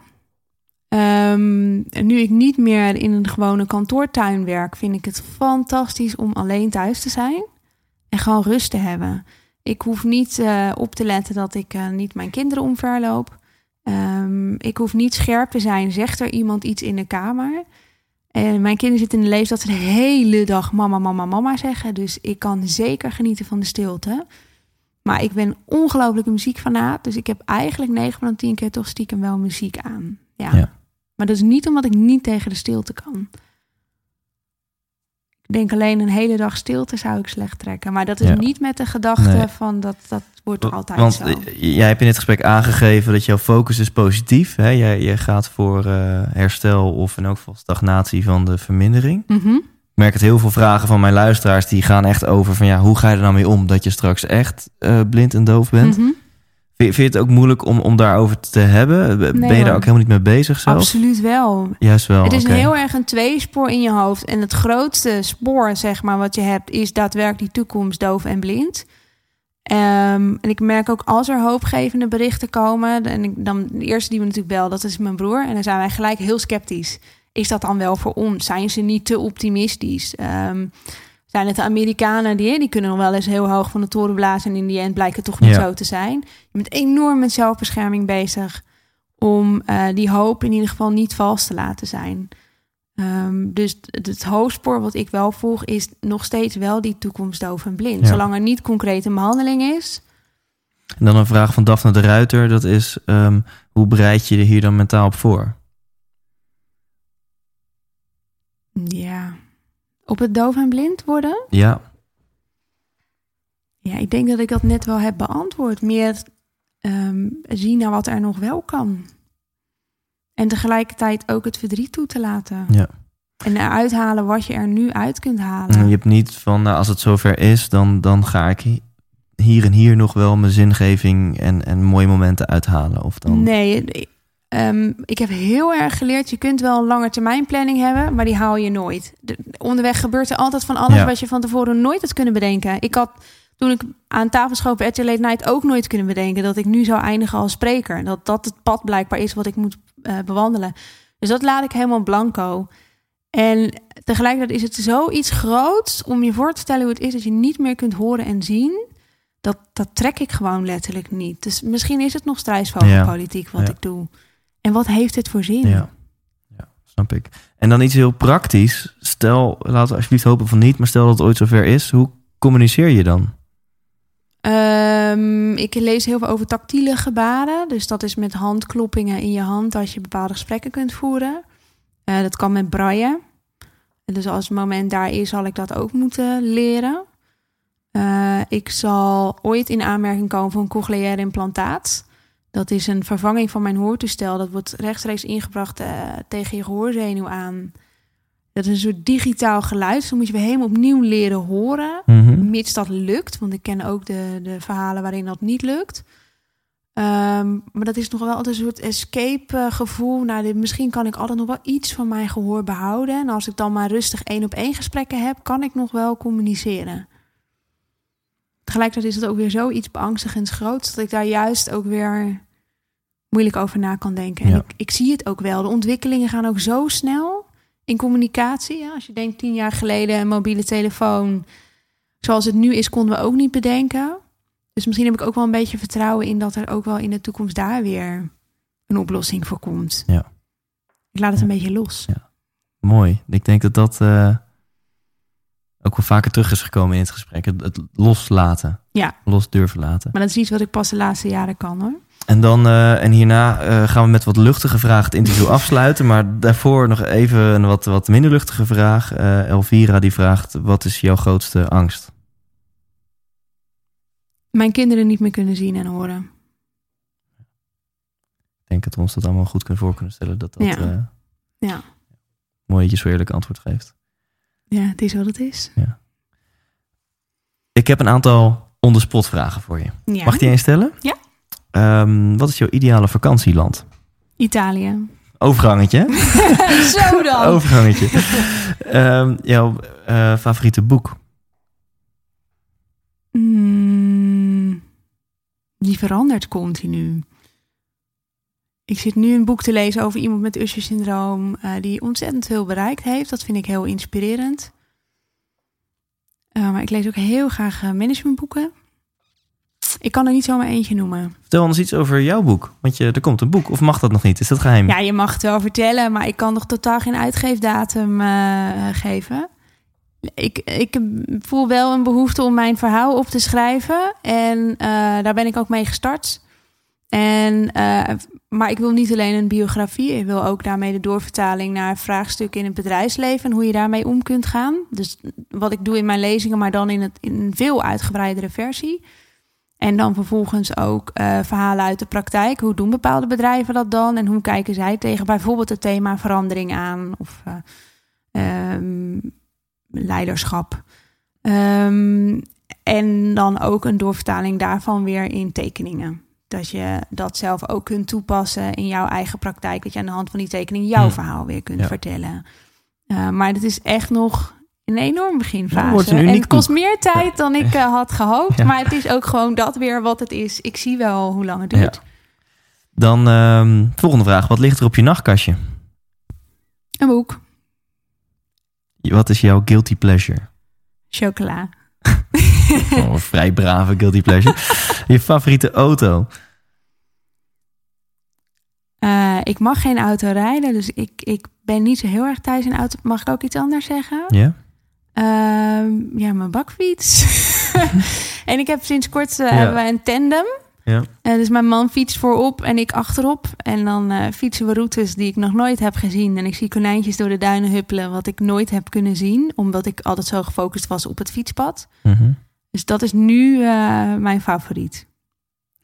Ehm, nu ik niet meer in een gewone kantoortuin werk, vind ik het fantastisch om alleen thuis te zijn en gewoon rust te hebben. Ik hoef niet eh, op te letten dat ik eh, niet mijn kinderen omverloop. Ehm, ik hoef niet scherp te zijn, zegt er iemand iets in de kamer. En mijn kinderen zitten in de leeftijd dat ze de hele dag mama, mama, mama zeggen. Dus ik kan zeker genieten van de stilte. Maar ik ben ongelooflijk muziekfanaat. Dus ik heb eigenlijk 9 van de 10 keer toch stiekem wel muziek aan. Ja. Maar dat is niet omdat ik niet tegen de stilte kan. Ik denk alleen een hele dag stilte zou ik slecht trekken. Maar dat is Ja. niet met de gedachte Nee. van dat, dat wordt altijd Want zo. jij hebt in dit gesprek aangegeven dat jouw focus is positief. Hè? Jij, jij gaat voor eh, herstel of in elk geval stagnatie van de vermindering. Mhm. Ik merk het heel veel vragen van mijn luisteraars die gaan echt over van ja, hoe ga je er nou mee om dat je straks echt eh, blind en doof bent? Vind, vind je het ook moeilijk om, om daarover te hebben? Ben je daar ook helemaal niet mee bezig zelf? Absoluut wel. Juist wel. het is heel erg een tweespoor in je hoofd. En het grootste spoor, zeg maar, wat je hebt, is daadwerkelijk die toekomst doof en blind. Ehm, en ik merk ook als er hoopgevende berichten komen. En ik, dan de eerste die we natuurlijk bel, dat is mijn broer. En dan zijn wij gelijk heel sceptisch. Is dat dan wel voor ons? Zijn ze niet te optimistisch? Ehm, zijn het de Amerikanen die, die kunnen nog wel eens heel hoog van de toren blazen. En in die end blijkt het toch niet Ja. zo te zijn. Je bent enorm met zelfbescherming bezig om eh, die hoop in ieder geval niet vals te laten zijn. Ehm, dus het, het hoofdspoor wat ik wel volg is nog steeds wel die toekomst doof en blind. Ja. Zolang er niet concreet een behandeling is. En dan een vraag van Daphne de Ruiter. Dat is, ehm, hoe bereid je je er hier dan mentaal op voor? Ja. Op het doof en blind worden? Ja, Ja, ik denk dat ik dat net wel heb beantwoord. Meer ehm, zien naar wat er nog wel kan. En tegelijkertijd ook het verdriet toe te laten. ja. En eruit halen wat je er nu uit kunt halen. Je hebt niet van, nou, als het zover is, dan, dan ga ik hier en hier nog wel mijn zingeving en, en mooie momenten uithalen? Of dan... Nee, ehm, ik heb heel erg geleerd, je kunt wel een lange termijn planning hebben, maar die haal je nooit. De, onderweg gebeurt er altijd van alles Ja. wat je van tevoren nooit had kunnen bedenken. Ik had toen ik aan tafel schoof RTL Late Night ook nooit kunnen bedenken dat ik nu zou eindigen als spreker. Dat dat het pad blijkbaar is wat ik moet eh, bewandelen. Dus dat laat ik helemaal blanco. En tegelijkertijd is het zoiets groots om je voor te stellen hoe het is dat je niet meer kunt horen en zien. Dat, dat trek ik gewoon letterlijk niet. Dus misschien is het nog strijdsvogelpolitiek wat Ja. ik doe. En wat heeft het voor zin? Ja. En dan iets heel praktisch. Stel, laten we alsjeblieft hopen van niet, maar stel dat het ooit zover is. Hoe communiceer je dan? Ehm, ik lees heel veel over tactiele gebaren. Dus dat is met handkloppingen in je hand als je bepaalde gesprekken kunt voeren. Eh, dat kan met braille. Dus als het moment daar is, zal ik dat ook moeten leren. Eh, ik zal ooit in aanmerking komen voor een cochleaire implantaat. Dat is een vervanging van mijn hoortoestel. Dat wordt rechtstreeks ingebracht eh, tegen je gehoorzenuw aan. Dat is een soort digitaal geluid. Dus dan moet je weer helemaal opnieuw leren horen. Mhm. Mits dat lukt, want ik ken ook de, de verhalen waarin dat niet lukt. Ehm, maar dat is nog wel altijd een soort escape eh, gevoel. Nou, dit, misschien kan ik altijd nog wel iets van mijn gehoor behouden. En als ik dan maar rustig één op één gesprekken heb, kan ik nog wel communiceren. Tegelijkertijd is het ook weer zoiets beangstigends groots dat ik daar juist ook weer moeilijk over na kan denken. En Ja. ik, ik zie het ook wel. De ontwikkelingen gaan ook zo snel in communicatie. Ja, als je denkt tien jaar geleden een mobiele telefoon zoals het nu is, konden we ook niet bedenken. Dus misschien heb ik ook wel een beetje vertrouwen in dat er ook wel in de toekomst daar weer een oplossing voor komt. Ja. Ik laat het een beetje los. Ja. Mooi. Ik denk dat dat eh, ook wel vaker terug is gekomen in het gesprek. Het, het loslaten. Ja. Los durven laten. Maar dat is iets wat ik pas de laatste jaren kan hoor. En dan eh, en hierna eh, gaan we met wat luchtige vragen het interview (laughs) afsluiten. Maar daarvoor nog even een wat, wat minder luchtige vraag. Eh, Elvira die vraagt: wat is jouw grootste angst? Mijn kinderen niet meer kunnen zien en horen. Ik denk dat we ons dat allemaal goed kunnen voor kunnen stellen. Dat dat Ja. Ja. mooi dat je zo eerlijk antwoord geeft. Ja, het is wat het is. Ik heb een aantal on-the-spot vragen voor je. Ja. Mag ik die eens stellen? Ja. Ehm, wat is jouw ideale vakantieland? Italië. Overgangetje. (laughs) Zo dan. Overgangetje. Ehm, jouw eh, favoriete boek? Mm, die verandert continu. Ik zit nu een boek te lezen over iemand met Usher-syndroom... eh, die ontzettend veel bereikt heeft. Dat vind ik heel inspirerend. Eh, maar ik lees ook heel graag eh, managementboeken. Ik kan er niet zomaar eentje noemen. Vertel ons iets over jouw boek. Want je, er komt een boek. Of mag dat nog niet? Is dat geheim? Ja, je mag het wel vertellen, maar ik kan nog totaal geen uitgeefdatum eh, geven. Ik, ik voel wel een behoefte om mijn verhaal op te schrijven. En daar ben ik ook mee gestart. En, eh, maar ik wil niet alleen een biografie. Ik wil ook daarmee de doorvertaling naar vraagstukken in het bedrijfsleven. En hoe je daarmee om kunt gaan. Dus wat ik doe in mijn lezingen, maar dan in, een veel uitgebreidere versie. En dan vervolgens ook eh, verhalen uit de praktijk. Hoe doen bepaalde bedrijven dat dan? En hoe kijken zij tegen bijvoorbeeld het thema verandering aan? Of eh, ehm, leiderschap. Ehm, en dan ook een doorvertaling daarvan weer in tekeningen. Dat je dat zelf ook kunt toepassen in jouw eigen praktijk. Dat je aan de hand van die tekening jouw Hmm. verhaal weer kunt Ja. vertellen. Eh, maar het is echt nog een enorm beginfase. en het kost boek. meer tijd dan ik eh, had gehoopt. Maar het is ook gewoon dat weer wat het is. Ik zie wel hoe lang het duurt. Dan ehm, volgende vraag. Wat ligt er op je nachtkastje? Een boek. Wat is jouw guilty pleasure? Chocola. (laughs) Oh, een vrij brave guilty pleasure. (laughs) je favoriete auto? Eh, ik mag geen auto rijden, dus ik, ik ben niet zo heel erg thuis in auto. Mag ik ook iets anders zeggen? Ja? Ehm, ja, mijn bakfiets. (laughs) en ik heb sinds kort eh, Ja. hebben we een tandem. Ja. Eh, dus mijn man fietst voorop en ik achterop. En dan fietsen we routes die ik nog nooit heb gezien. En ik zie konijntjes door de duinen huppelen, wat ik nooit heb kunnen zien. Omdat ik altijd zo gefocust was op het fietspad. Mhm. Dus dat is nu eh, mijn favoriet.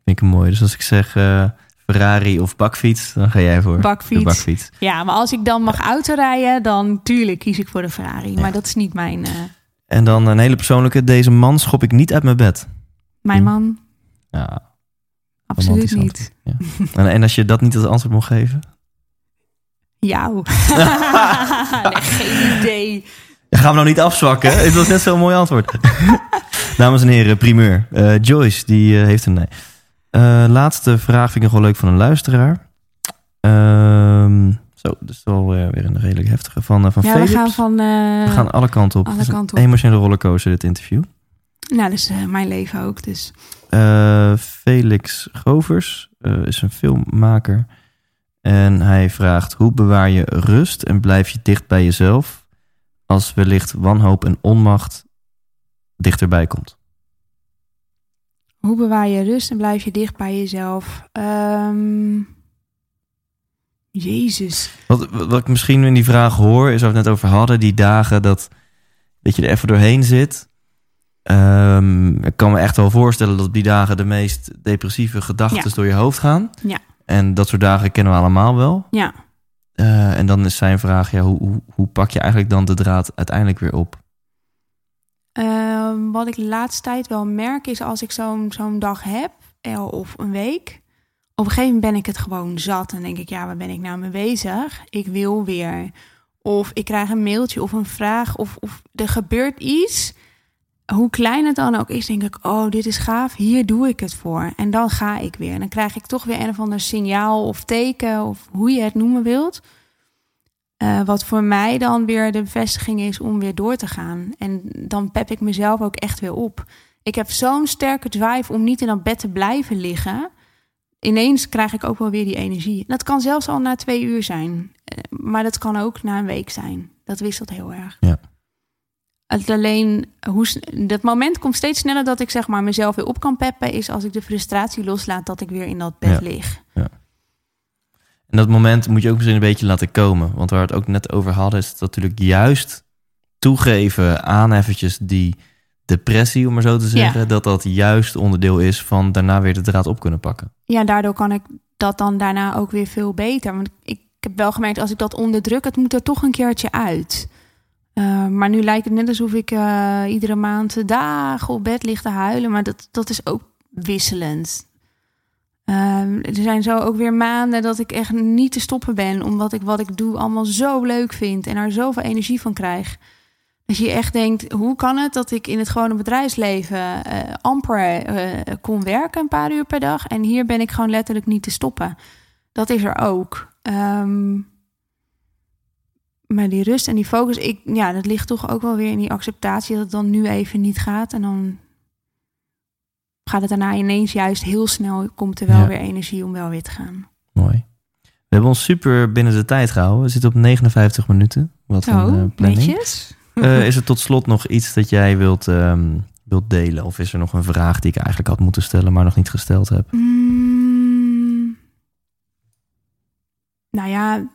Vind ik een mooi. Dus als ik zeg eh, Ferrari of bakfiets, dan ga jij voor Bakfiets. de bakfiets. Ja, maar als ik dan mag autorijden, dan tuurlijk kies ik voor de Ferrari. Ja. Maar dat is niet mijn... eh, En dan een hele persoonlijke. Deze man schop ik niet uit mijn bed. Mijn Hm. man, Ja, absoluut niet. ja. En, en als je dat niet als antwoord mocht geven? Jou. (laughs) (laughs) nee, geen idee. Gaan we nou niet afzwakken? Het was net zo'n mooi antwoord. (laughs) Dames en heren, primeur. Eh, Joyce, die eh, heeft een nee. Eh, laatste vraag vind ik nog wel leuk van een luisteraar. Ehm, zo, is wel weer een redelijk heftige. Van, van Ja, Felix. we gaan van... We gaan alle kanten op. alle kanten op. Emotionele rollercoaster, dit interview. Nou, dat is eh, mijn leven ook, dus... Felix Govers is een filmmaker. En hij vraagt: hoe bewaar je rust en blijf je dicht bij jezelf als wellicht wanhoop en onmacht dichterbij komt? Hoe bewaar je rust en blijf je dicht bij jezelf? Ehm, Jezus. Wat, wat ik misschien in die vraag hoor, is waar we het net over hadden, die dagen dat, dat je er even doorheen zit. Ehm, ik kan me echt wel voorstellen dat op die dagen de meest depressieve gedachten Ja. door je hoofd gaan. Ja. En dat soort dagen kennen we allemaal wel. Ja. Eh, en dan is zijn vraag, ja, hoe, hoe, hoe pak je eigenlijk dan de draad uiteindelijk weer op? Ehm, wat ik de laatste tijd wel merk is als ik zo'n zo'n dag heb, eh, of een week. Op een gegeven moment ben ik het gewoon zat. En denk ik, ja, waar ben ik nou mee bezig? Ik wil weer. Of ik krijg een mailtje of een vraag. Of, of er gebeurt iets. Hoe klein het dan ook is, denk ik, oh, dit is gaaf. Hier doe ik het voor. En dan ga ik weer. En dan krijg ik toch weer een of ander signaal of teken. Of hoe je het noemen wilt. Eh, wat voor mij dan weer de bevestiging is om weer door te gaan. En dan pep ik mezelf ook echt weer op. Ik heb zo'n sterke drive om niet in dat bed te blijven liggen. Ineens krijg ik ook wel weer die energie. En dat kan zelfs al na twee uur zijn. Eh, Maar dat kan ook na een week zijn. Dat wisselt heel erg. Ja. Het alleen, hoe, dat moment komt steeds sneller dat ik zeg maar mezelf weer op kan peppen. Is als ik de frustratie loslaat dat ik weer in dat bed Ja. lig. En dat moment moet je ook misschien een beetje laten komen. Want waar we het ook net over hadden, is het natuurlijk juist toegeven aan eventjes die depressie, om maar zo te zeggen. Dat dat juist onderdeel is van daarna weer de draad op kunnen pakken. ja, daardoor kan ik dat dan daarna ook weer veel beter. Want ik heb wel gemerkt, als ik dat onderdruk, het moet er toch een keertje uit. Uh, maar nu lijkt het net alsof ik uh, iedere maand dagen op bed lig te huilen. Maar dat, dat is ook wisselend. Uh, er zijn zo ook weer maanden dat ik echt niet te stoppen ben. Omdat ik wat ik doe allemaal zo leuk vind. En er zoveel energie van krijg. Dat je echt denkt, hoe kan het dat ik in het gewone bedrijfsleven uh, amper kon werken een paar uur per dag. En hier ben ik gewoon letterlijk niet te stoppen. Dat is er ook. Um, maar die rust en die focus, ik, ja, dat ligt toch ook wel weer in die acceptatie dat het dan nu even niet gaat. En dan gaat het daarna ineens juist heel snel, komt er wel ja. weer energie om wel weer te gaan. Mooi. We hebben ons super binnen de tijd gehouden. We zitten op 59 minuten. Wat een uh, planning. netjes. Uh, (laughs) is er tot slot nog iets dat jij wilt, um, wilt delen? Of is er nog een vraag die ik eigenlijk had moeten stellen, maar nog niet gesteld heb? Mm, nou ja,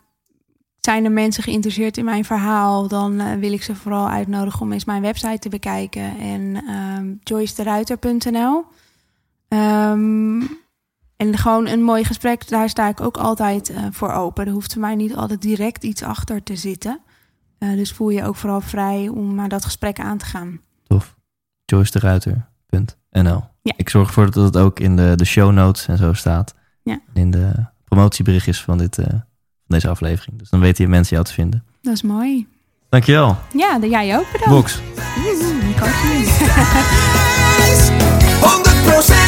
zijn er mensen geïnteresseerd in mijn verhaal, dan uh, wil ik ze vooral uitnodigen om eens mijn website te bekijken en um, joycederuiter.nl. Um, en gewoon een mooi gesprek, daar sta ik ook altijd uh, voor open. Er hoeft voor mij niet altijd direct iets achter te zitten. Uh, dus voel je ook vooral vrij om maar dat gesprek aan te gaan. Tof. joycederuiter.nl ja. Ik zorg ervoor dat het ook in de, de show notes en zo staat. Ja. In de promotieberichtjes van, dit, deze aflevering. Dus dan weten je mensen jou te vinden. Dat is mooi. Dankjewel. Ja, jij ook bedankt. Box. 100%.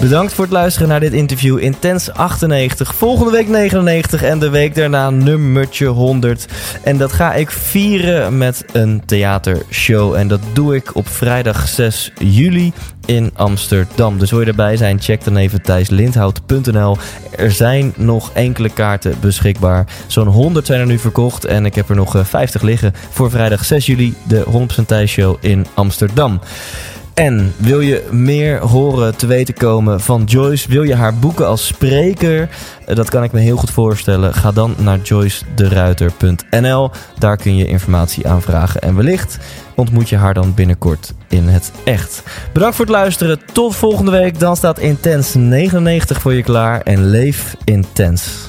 Bedankt voor het luisteren naar dit interview. Intens 98, volgende week 99 en de week daarna nummertje 100. En dat ga ik vieren met een theatershow. En dat doe ik op vrijdag 6 juli in Amsterdam. Dus wil je erbij zijn, check dan even thijslindhout.nl. Er zijn nog enkele kaarten beschikbaar. Zo'n 100 zijn er nu verkocht en ik heb er nog eh, 50 liggen voor vrijdag 6 juli, de 100% Thijs Show in Amsterdam. En wil je meer horen te weten komen van Joyce? Wil je haar boeken als spreker? Dat kan ik me heel goed voorstellen. Ga dan naar joycederuiter.nl. Daar kun je informatie aanvragen. En wellicht ontmoet je haar dan binnenkort in het echt. Bedankt voor het luisteren. Tot volgende week. Dan staat Intens 99 voor je klaar. En leef intens.